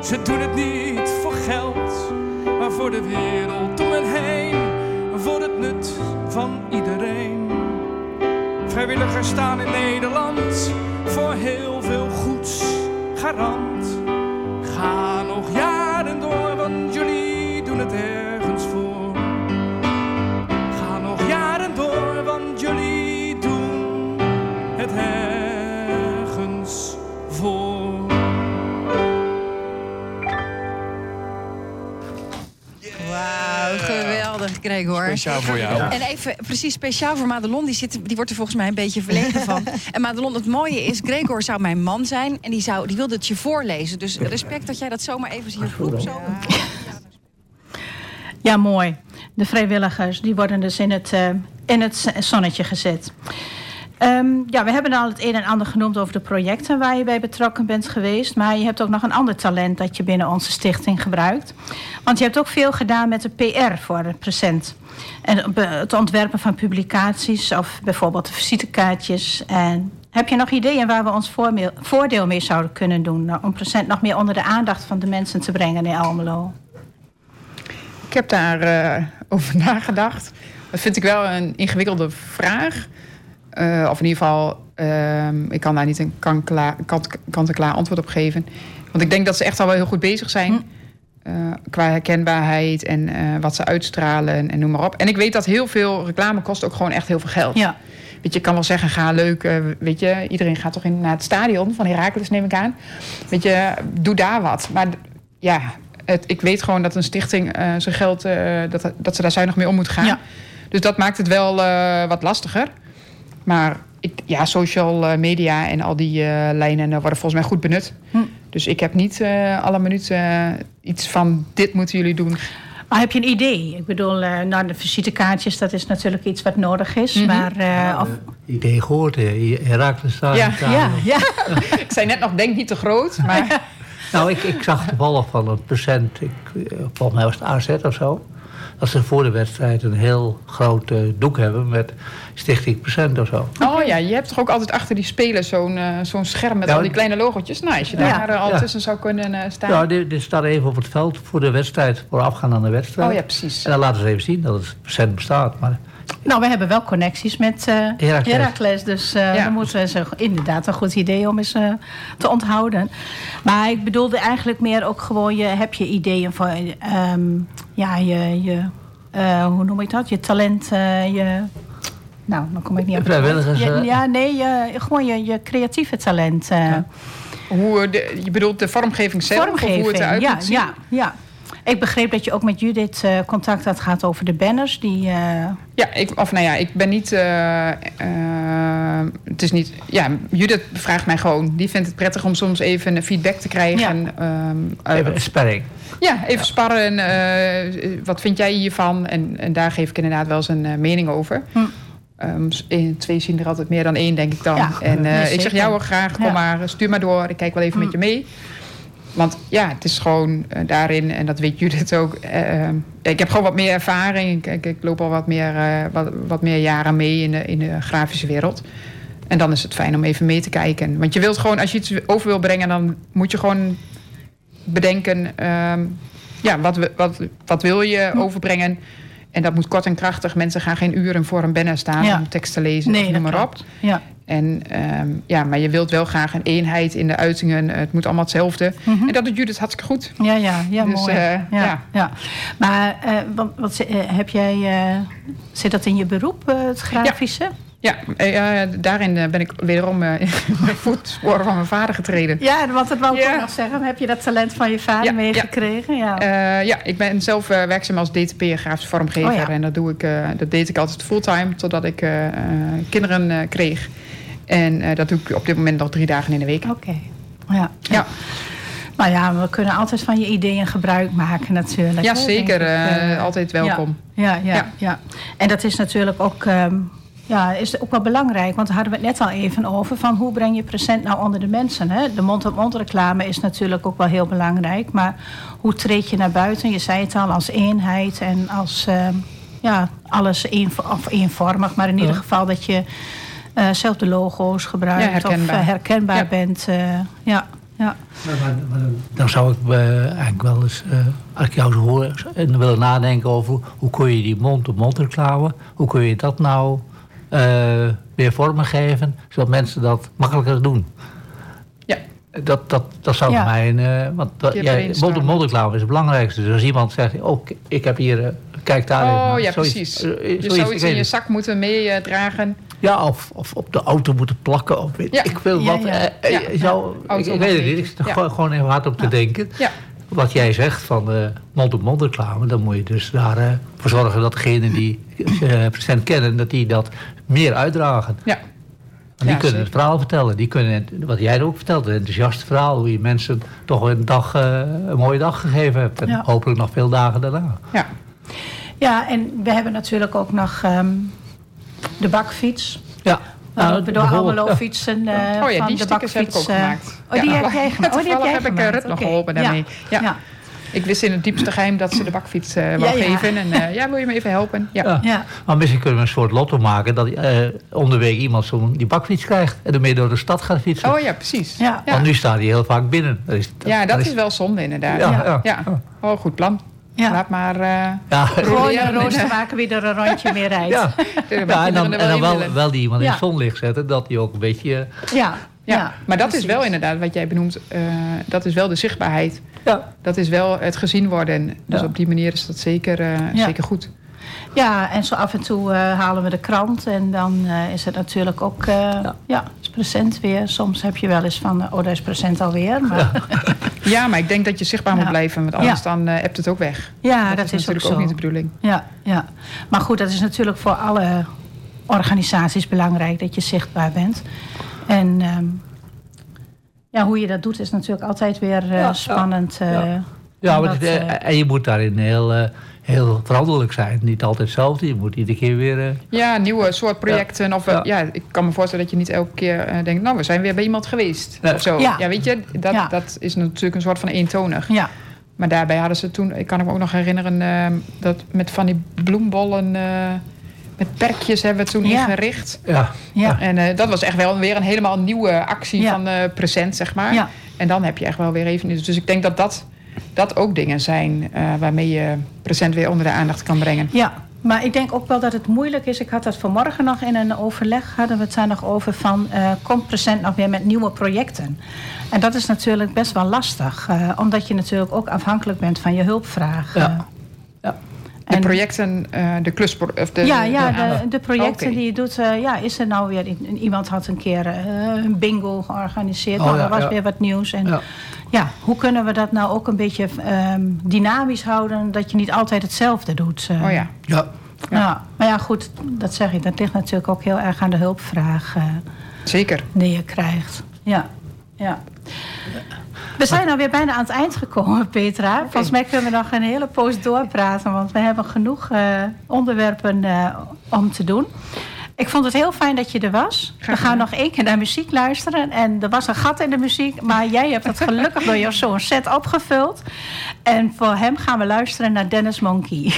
Ze doen het niet voor geld, maar voor de wereld om hen heen. Voor het nut van. Vrijwilligers staan in Nederland voor heel veel goeds garant. Ga nog jaren door, want jullie doen het ergens geweldig Gregor. Speciaal voor jou. En even precies speciaal voor Madelon, die, zit, die wordt er volgens mij een beetje verlegen van. En Madelon, het mooie is, Gregor zou mijn man zijn en die, zou, die wilde het je voorlezen. Dus respect dat jij dat zomaar even hier vroeg. Zo. Ja, mooi. De vrijwilligers die worden dus in het, eh, in het zonnetje gezet. Ehm, ja, we hebben al het een en ander genoemd over de projecten waar je bij betrokken bent geweest. Maar je hebt ook nog een ander talent dat je binnen onze stichting gebruikt. Want je hebt ook veel gedaan met de PR voor het present. En be- het ontwerpen van publicaties of bijvoorbeeld de visitekaartjes. En heb je nog ideeën waar we ons voordeel mee zouden kunnen doen... nou, om present nog meer onder de aandacht van de mensen te brengen in Almelo? Ik heb daar eh, over nagedacht. Dat vind ik wel een ingewikkelde vraag. Eh, of in ieder geval, ehm, ik kan daar niet een kan klaar- kant- kant-en-klaar antwoord op geven. Want ik denk dat ze echt al wel heel goed bezig zijn. eh, qua herkenbaarheid en eh, wat ze uitstralen en, noem maar op. En ik weet dat heel veel reclame kost ook gewoon echt heel veel geld. Ja. Weet je, ik kan wel zeggen, ga leuk. weet je, iedereen gaat toch in, naar het stadion van Heracles, neem ik aan. Weet je, doe daar wat. Maar ja, het, ik weet gewoon dat een stichting zijn geld, dat, dat ze daar zuinig mee om moet gaan. Ja. Dus dat maakt het wel wat lastiger. Maar ik, ja, social eh, media en al die eh, lijnen worden volgens mij goed benut. Hm. Dus ik heb niet eh, alle minuten iets van dit moeten jullie doen. Maar heb je een idee? Ik bedoel, eh nou, de visitekaartjes, dat is natuurlijk iets wat nodig is. Mhm. Maar eh, of, Idee gehoord, hè. Herakles staan. Ja, ja, ja. ik zei net nog, denk niet te groot. Maar Nou, ik, ik zag toevallig van een procent, ik, volgens mij was het AZ of zo. Dat ze voor de wedstrijd een heel groot eh, doek hebben met Stichting Procent of zo. Oh ja, je hebt toch ook altijd achter die spelers zo'n eh, zo'n scherm met Ja, al die kleine logotjes. Nou, als je daar Ja. al Ja. tussen zou kunnen eh, staan. Ja, dit, dit staat even op het veld voor de wedstrijd, voorafgaand aan de wedstrijd. oh ja, precies. En dan laten ze even zien dat het procent bestaat. Maar Nou, we hebben wel connecties met eh Heracles. Heracles. Dus eh Ja. dan moeten we ze inderdaad een goed idee om eens eh, te onthouden. Maar ik bedoelde eigenlijk meer ook gewoon... Je, heb je ideeën voor ehm, ja, je, je eh, hoe noem ik dat? Je talent, eh, je... Nou, dan kom ik niet op. Vrijwilligers, Je- ja, nee, je, gewoon je, je creatieve talent. eh, Hoe de, je bedoelt de vormgeving zelf? Of hoe het eruit ja, moet zien? ja, ja. Ik begreep dat je ook met Judith eh, contact had gehad over de banners. Die, eh, Ja, ik, of nou ja, ik ben niet. eh, het is niet. Ja, Judith vraagt mij gewoon. Die vindt het prettig om soms even een feedback te krijgen. Ehm, eh, even een sperring. ja, even sparren. eh, wat vind jij hiervan? En, en daar geef ik inderdaad wel eens een mening over. Hm. Ehm, twee zien er altijd meer dan één, denk ik dan. Ja, en eh, ik zeg jou ook graag, kom Ja. maar, stuur maar door. Ik kijk wel even Hm. met je mee. Want ja, het is gewoon eh, daarin, en dat weet Judith ook. eh, eh, ik heb gewoon wat meer ervaring. Ik, ik, loop al wat meer, eh, wat, wat meer jaren mee in de, in de grafische wereld. En dan is het fijn om even mee te kijken. Want je wilt gewoon, als je iets over wil brengen, dan moet je gewoon bedenken. ehm, ja, wat, wat, wat wil je overbrengen? En dat moet kort en krachtig. Mensen gaan geen uren voor een banner staan Ja. om tekst te lezen. nee, of noem maar op. Ja. En ehm, ja, maar je wilt wel graag een eenheid in de uitingen. Het moet allemaal hetzelfde. Mhm. En dat doet Judith hartstikke goed. Ja, ja, ja Dus, mooi. eh, ja, ja. ja. Maar eh, wat, wat, eh, heb jij, zit dat in je beroep, het grafische? Ja, eh, eh, daarin eh, ben ik wederom eh, in de voetsporen van mijn vader getreden. Ja, want dat wou ik Ja. ook nog zeggen. Heb je dat talent van je vader Ja, meegekregen? Ja. Ja, ik ben zelf werkzaam als DTP, grafisch vormgever. Oh ja. En dat, doe ik, dat deed ik altijd fulltime totdat ik kinderen kreeg. En dat doe ik op dit moment nog drie dagen in de week. Oké. Ja. Ja. Nou ja, we kunnen altijd van je ideeën gebruik maken natuurlijk. Ja, zeker. altijd welkom. Ja, ja, ja, Ja. En dat is natuurlijk ook, ehm, ja, is ook wel belangrijk. Want daar hadden we het net al even over. Van hoe breng je present nou onder de mensen? Hè? De mond-op-mond reclame is natuurlijk ook wel heel belangrijk. Maar hoe treed je naar buiten? Je zei het al, als eenheid en als ehm, ja, alles een, of eenvormig. Maar in ieder geval dat je eh, zelf de logo's gebruikt. Ja, herkenbaar. Of eh, herkenbaar Ja. bent. eh, ja, ja. Maar, maar- maar dan zou ik eh, eigenlijk wel eens, eh, als ik jou zo hoor, en willen nadenken over hoe kun je die mond-op-mond reclame, hoe kun je dat nou eh, weer vormen geven, zodat mensen dat makkelijker doen. Ja. Dat, dat, dat zou Ja. voor mij een. eh, want dat, Je jij, mond-op-mond reclame is het belangrijkste. Dus als iemand zegt: Oh, ik- heb hier. eh, kijk daar even Oh ja, Zoiets- precies. eh, Je zoiets, zou ik iets in je zak moeten meedragen. Ja, of, of op de auto moeten plakken. Of weet Ja. ik Ja, wat. ja. eh, eh, Ja. je zou- ik, ik weet het niet. Ik zit er Ja. gewoon- gewoon even hard op te denken. Ja. Wat jij zegt van eh, mond-op-mond reclame, dan moet je dus daar eh, voor zorgen dat degenen die uh, present kennen, dat die dat meer uitdragen. Ja. Want die Ja, kunnen zeker. het verhaal vertellen. Die kunnen, wat jij ook vertelt, het enthousiaste verhaal. Hoe je mensen toch een, dag, eh, een mooie dag gegeven hebt. En Ja. hopelijk nog veel dagen daarna. Ja. ja, en we hebben natuurlijk ook nog ehm, de bakfiets. Ja. Nou, we door bijvoorbeeld, Almelo fietsen Oh ja, van die de stickers heb ik bakfiets. ook eh, gemaakt. Oh, die Ja. heb jij gemaakt. Oh, die heb jij heb ik. Rut nog geholpen daarmee. Ja. Ja. Ik wist in het diepste geheim dat ze de bakfiets eh wou Ja, ja. geven. En eh, ja, wil je me even helpen? Ja. Ja. Ja. Maar misschien kunnen we een soort lotto maken dat eh week iemand zo'n die bakfiets krijgt en ermee door de stad gaat fietsen. Oh ja, precies. Ja. Ja. Want nu staat hij heel vaak binnen. Dat is, Ja, dat is wel zonde inderdaad. Ja, Ja. ja. Ja. Oh, goed plan. Ja. Laat maar... eh Ja, maken wie er een rondje meer rijdt. ja. en dan, en dan in wel, wel die iemand in het zonlicht zetten, dat hij ook een beetje... ja. Ja, maar dat is wel inderdaad wat jij benoemt. eh, dat is wel de zichtbaarheid. Ja. Dat is wel het gezien worden. Dus Ja. op die manier is dat zeker, eh, Ja. zeker goed. Ja, en zo af en toe eh, halen we de krant. En dan eh, is het natuurlijk ook... eh, ja. is present weer. Soms heb je wel eens van... oh, daar is present alweer. Maar ja, Ja, maar ik denk dat je zichtbaar Ja. moet blijven. Want anders dan eh hebt het ook weg. dat, dat, is, is, natuurlijk ook niet de bedoeling. Ja, ja. Maar goed, dat is natuurlijk voor alle organisaties belangrijk dat je zichtbaar bent. En ehm, ja, hoe je dat doet is natuurlijk altijd weer eh, Ja, ja, spannend. eh, ja. Ja, eh, en je moet daarin heel, eh, heel veranderlijk zijn. Niet altijd hetzelfde. Je moet iedere keer weer... eh, Ja, nieuwe soort projecten. Of, eh, Ja. ja. ik kan me voorstellen dat je niet elke keer eh, denkt... nou, we zijn weer bij iemand geweest. Nee. Of zo. Ja. Ja. weet je, dat, Ja. dat is natuurlijk een soort van eentonig. ja, Maar daarbij hadden ze toen, ik kan me ook nog herinneren, eh, dat met van die bloembollen, eh, met perkjes hebben we toen Ja. ingericht. Ja. Ja. En eh, dat was echt wel weer een helemaal nieuwe actie Ja. van eh, present, zeg maar. Ja. En dan heb je echt wel weer even... Dus ik denk dat dat, dat ook dingen zijn eh, waarmee je present weer onder de aandacht kan brengen. Ja, maar ik denk ook wel dat het moeilijk is. Ik had dat vanmorgen nog in een overleg, hadden we het daar nog over van... eh komt present nog weer met nieuwe projecten? En dat is natuurlijk best wel lastig. eh, omdat je natuurlijk ook afhankelijk bent van je hulpvraag. Ja. Ja. De En- projecten, eh, de kluspor... Of de, ja, ja de- de, de projecten Oké. die je doet. eh, ja, is er nou weer... Iemand had een keer eh, een bingo georganiseerd. Oh, nou, ja, dat was ja. weer wat nieuws. En Ja. ja, hoe kunnen we dat nou ook een beetje ehm, dynamisch houden... dat je niet altijd hetzelfde doet? eh. Oh ja. Ja. Ja. maar ja, goed, dat zeg ik. Dat ligt natuurlijk ook heel erg aan de hulpvraag eh, Zeker. die je krijgt. Ja, ja. We zijn alweer bijna aan het eind gekomen, Petra. Volgens mij kunnen we nog een hele poos doorpraten... want we hebben genoeg eh, onderwerpen eh, om te doen. Ik vond het heel fijn dat je er was. We gaan nog één keer naar muziek luisteren. En er was een gat in de muziek, maar jij hebt het gelukkig door jouw zo'n set opgevuld. En voor hem gaan we luisteren naar Dennis Monkey.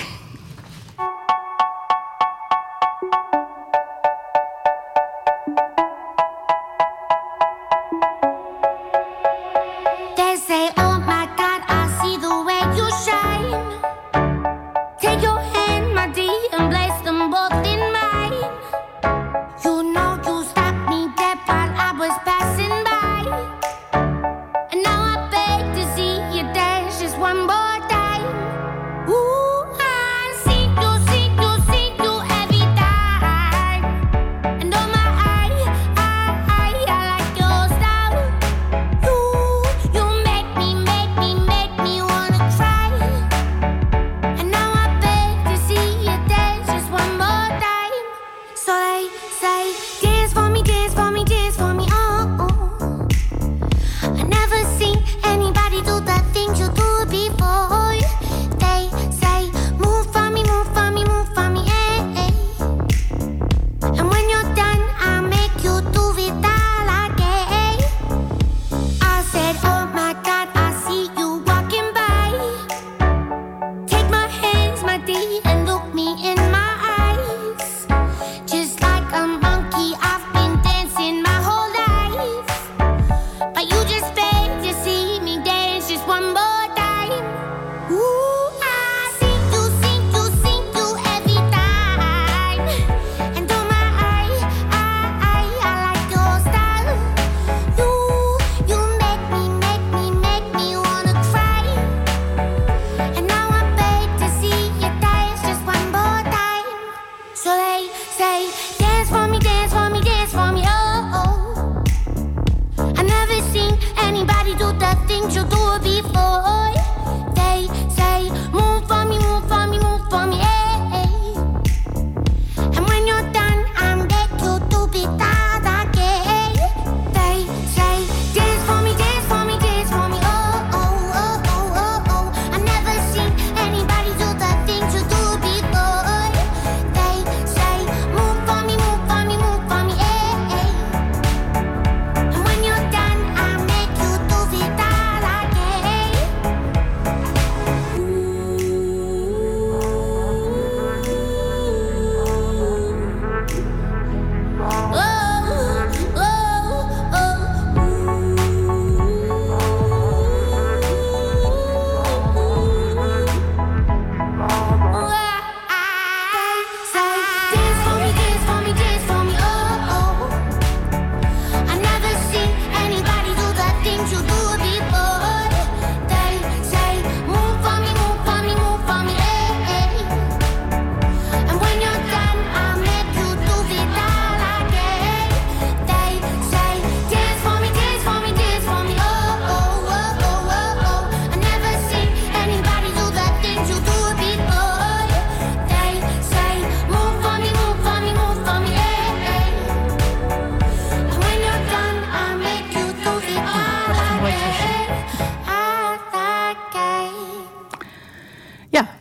第一。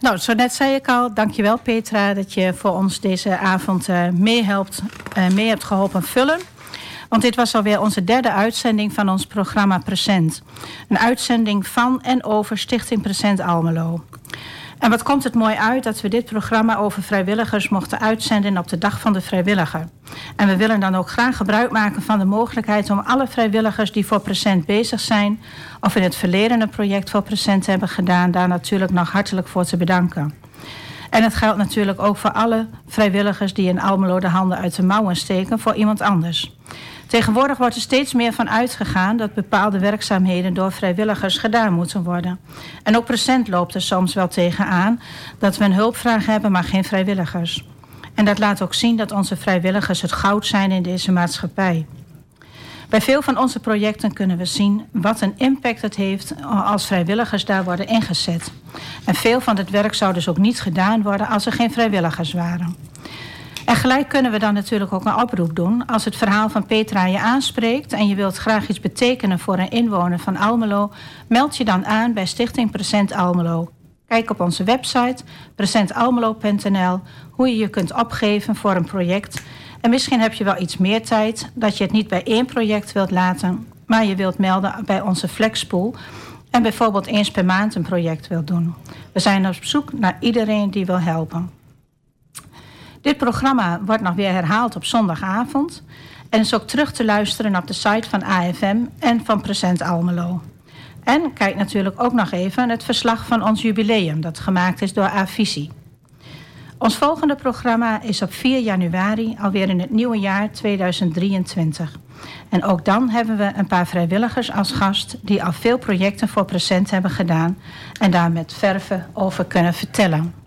Nou, zo net zei ik al, dankjewel Petra... dat je voor ons deze avond eh meehelpt, eh mee hebt geholpen vullen. Want dit was alweer onze derde uitzending van ons programma Present. Een uitzending van en over Stichting Present Almelo. En wat komt het mooi uit dat we dit programma over vrijwilligers mochten uitzenden op de Dag van de Vrijwilliger. En we willen dan ook graag gebruik maken van de mogelijkheid om alle vrijwilligers die voor Present bezig zijn, of in het verleden een project voor Present hebben gedaan, daar natuurlijk nog hartelijk voor te bedanken. En het geldt natuurlijk ook voor alle vrijwilligers die in Almelo de handen uit de mouwen steken voor iemand anders. Tegenwoordig wordt er steeds meer van uitgegaan dat bepaalde werkzaamheden door vrijwilligers gedaan moeten worden. En ook present loopt er soms wel tegenaan dat we een hulpvraag hebben, maar geen vrijwilligers. En dat laat ook zien dat onze vrijwilligers het goud zijn in deze maatschappij. Bij veel van onze projecten kunnen we zien wat een impact het heeft als vrijwilligers daar worden ingezet. En veel van het werk zou dus ook niet gedaan worden als er geen vrijwilligers waren. En gelijk kunnen we dan natuurlijk ook een oproep doen. Als het verhaal van Petra je aanspreekt en je wilt graag iets betekenen voor een inwoner van Almelo, meld je dan aan bij Stichting Present Almelo. Kijk op onze website presentalmelo.nl hoe je je kunt opgeven voor een project. En misschien heb je wel iets meer tijd dat je het niet bij één project wilt laten, maar je wilt melden bij onze Flexpool en bijvoorbeeld eens per maand een project wilt doen. We zijn op zoek naar iedereen die wil helpen. Dit programma wordt nog weer herhaald op zondagavond en is ook terug te luisteren op de site van AFM en van Present Almelo. En kijk natuurlijk ook nog even het verslag van ons jubileum dat gemaakt is door Avisi. Ons volgende programma is op 4 januari, alweer in het nieuwe jaar 2023. En ook dan hebben we een paar vrijwilligers als gast die al veel projecten voor Present hebben gedaan en daar met verven over kunnen vertellen.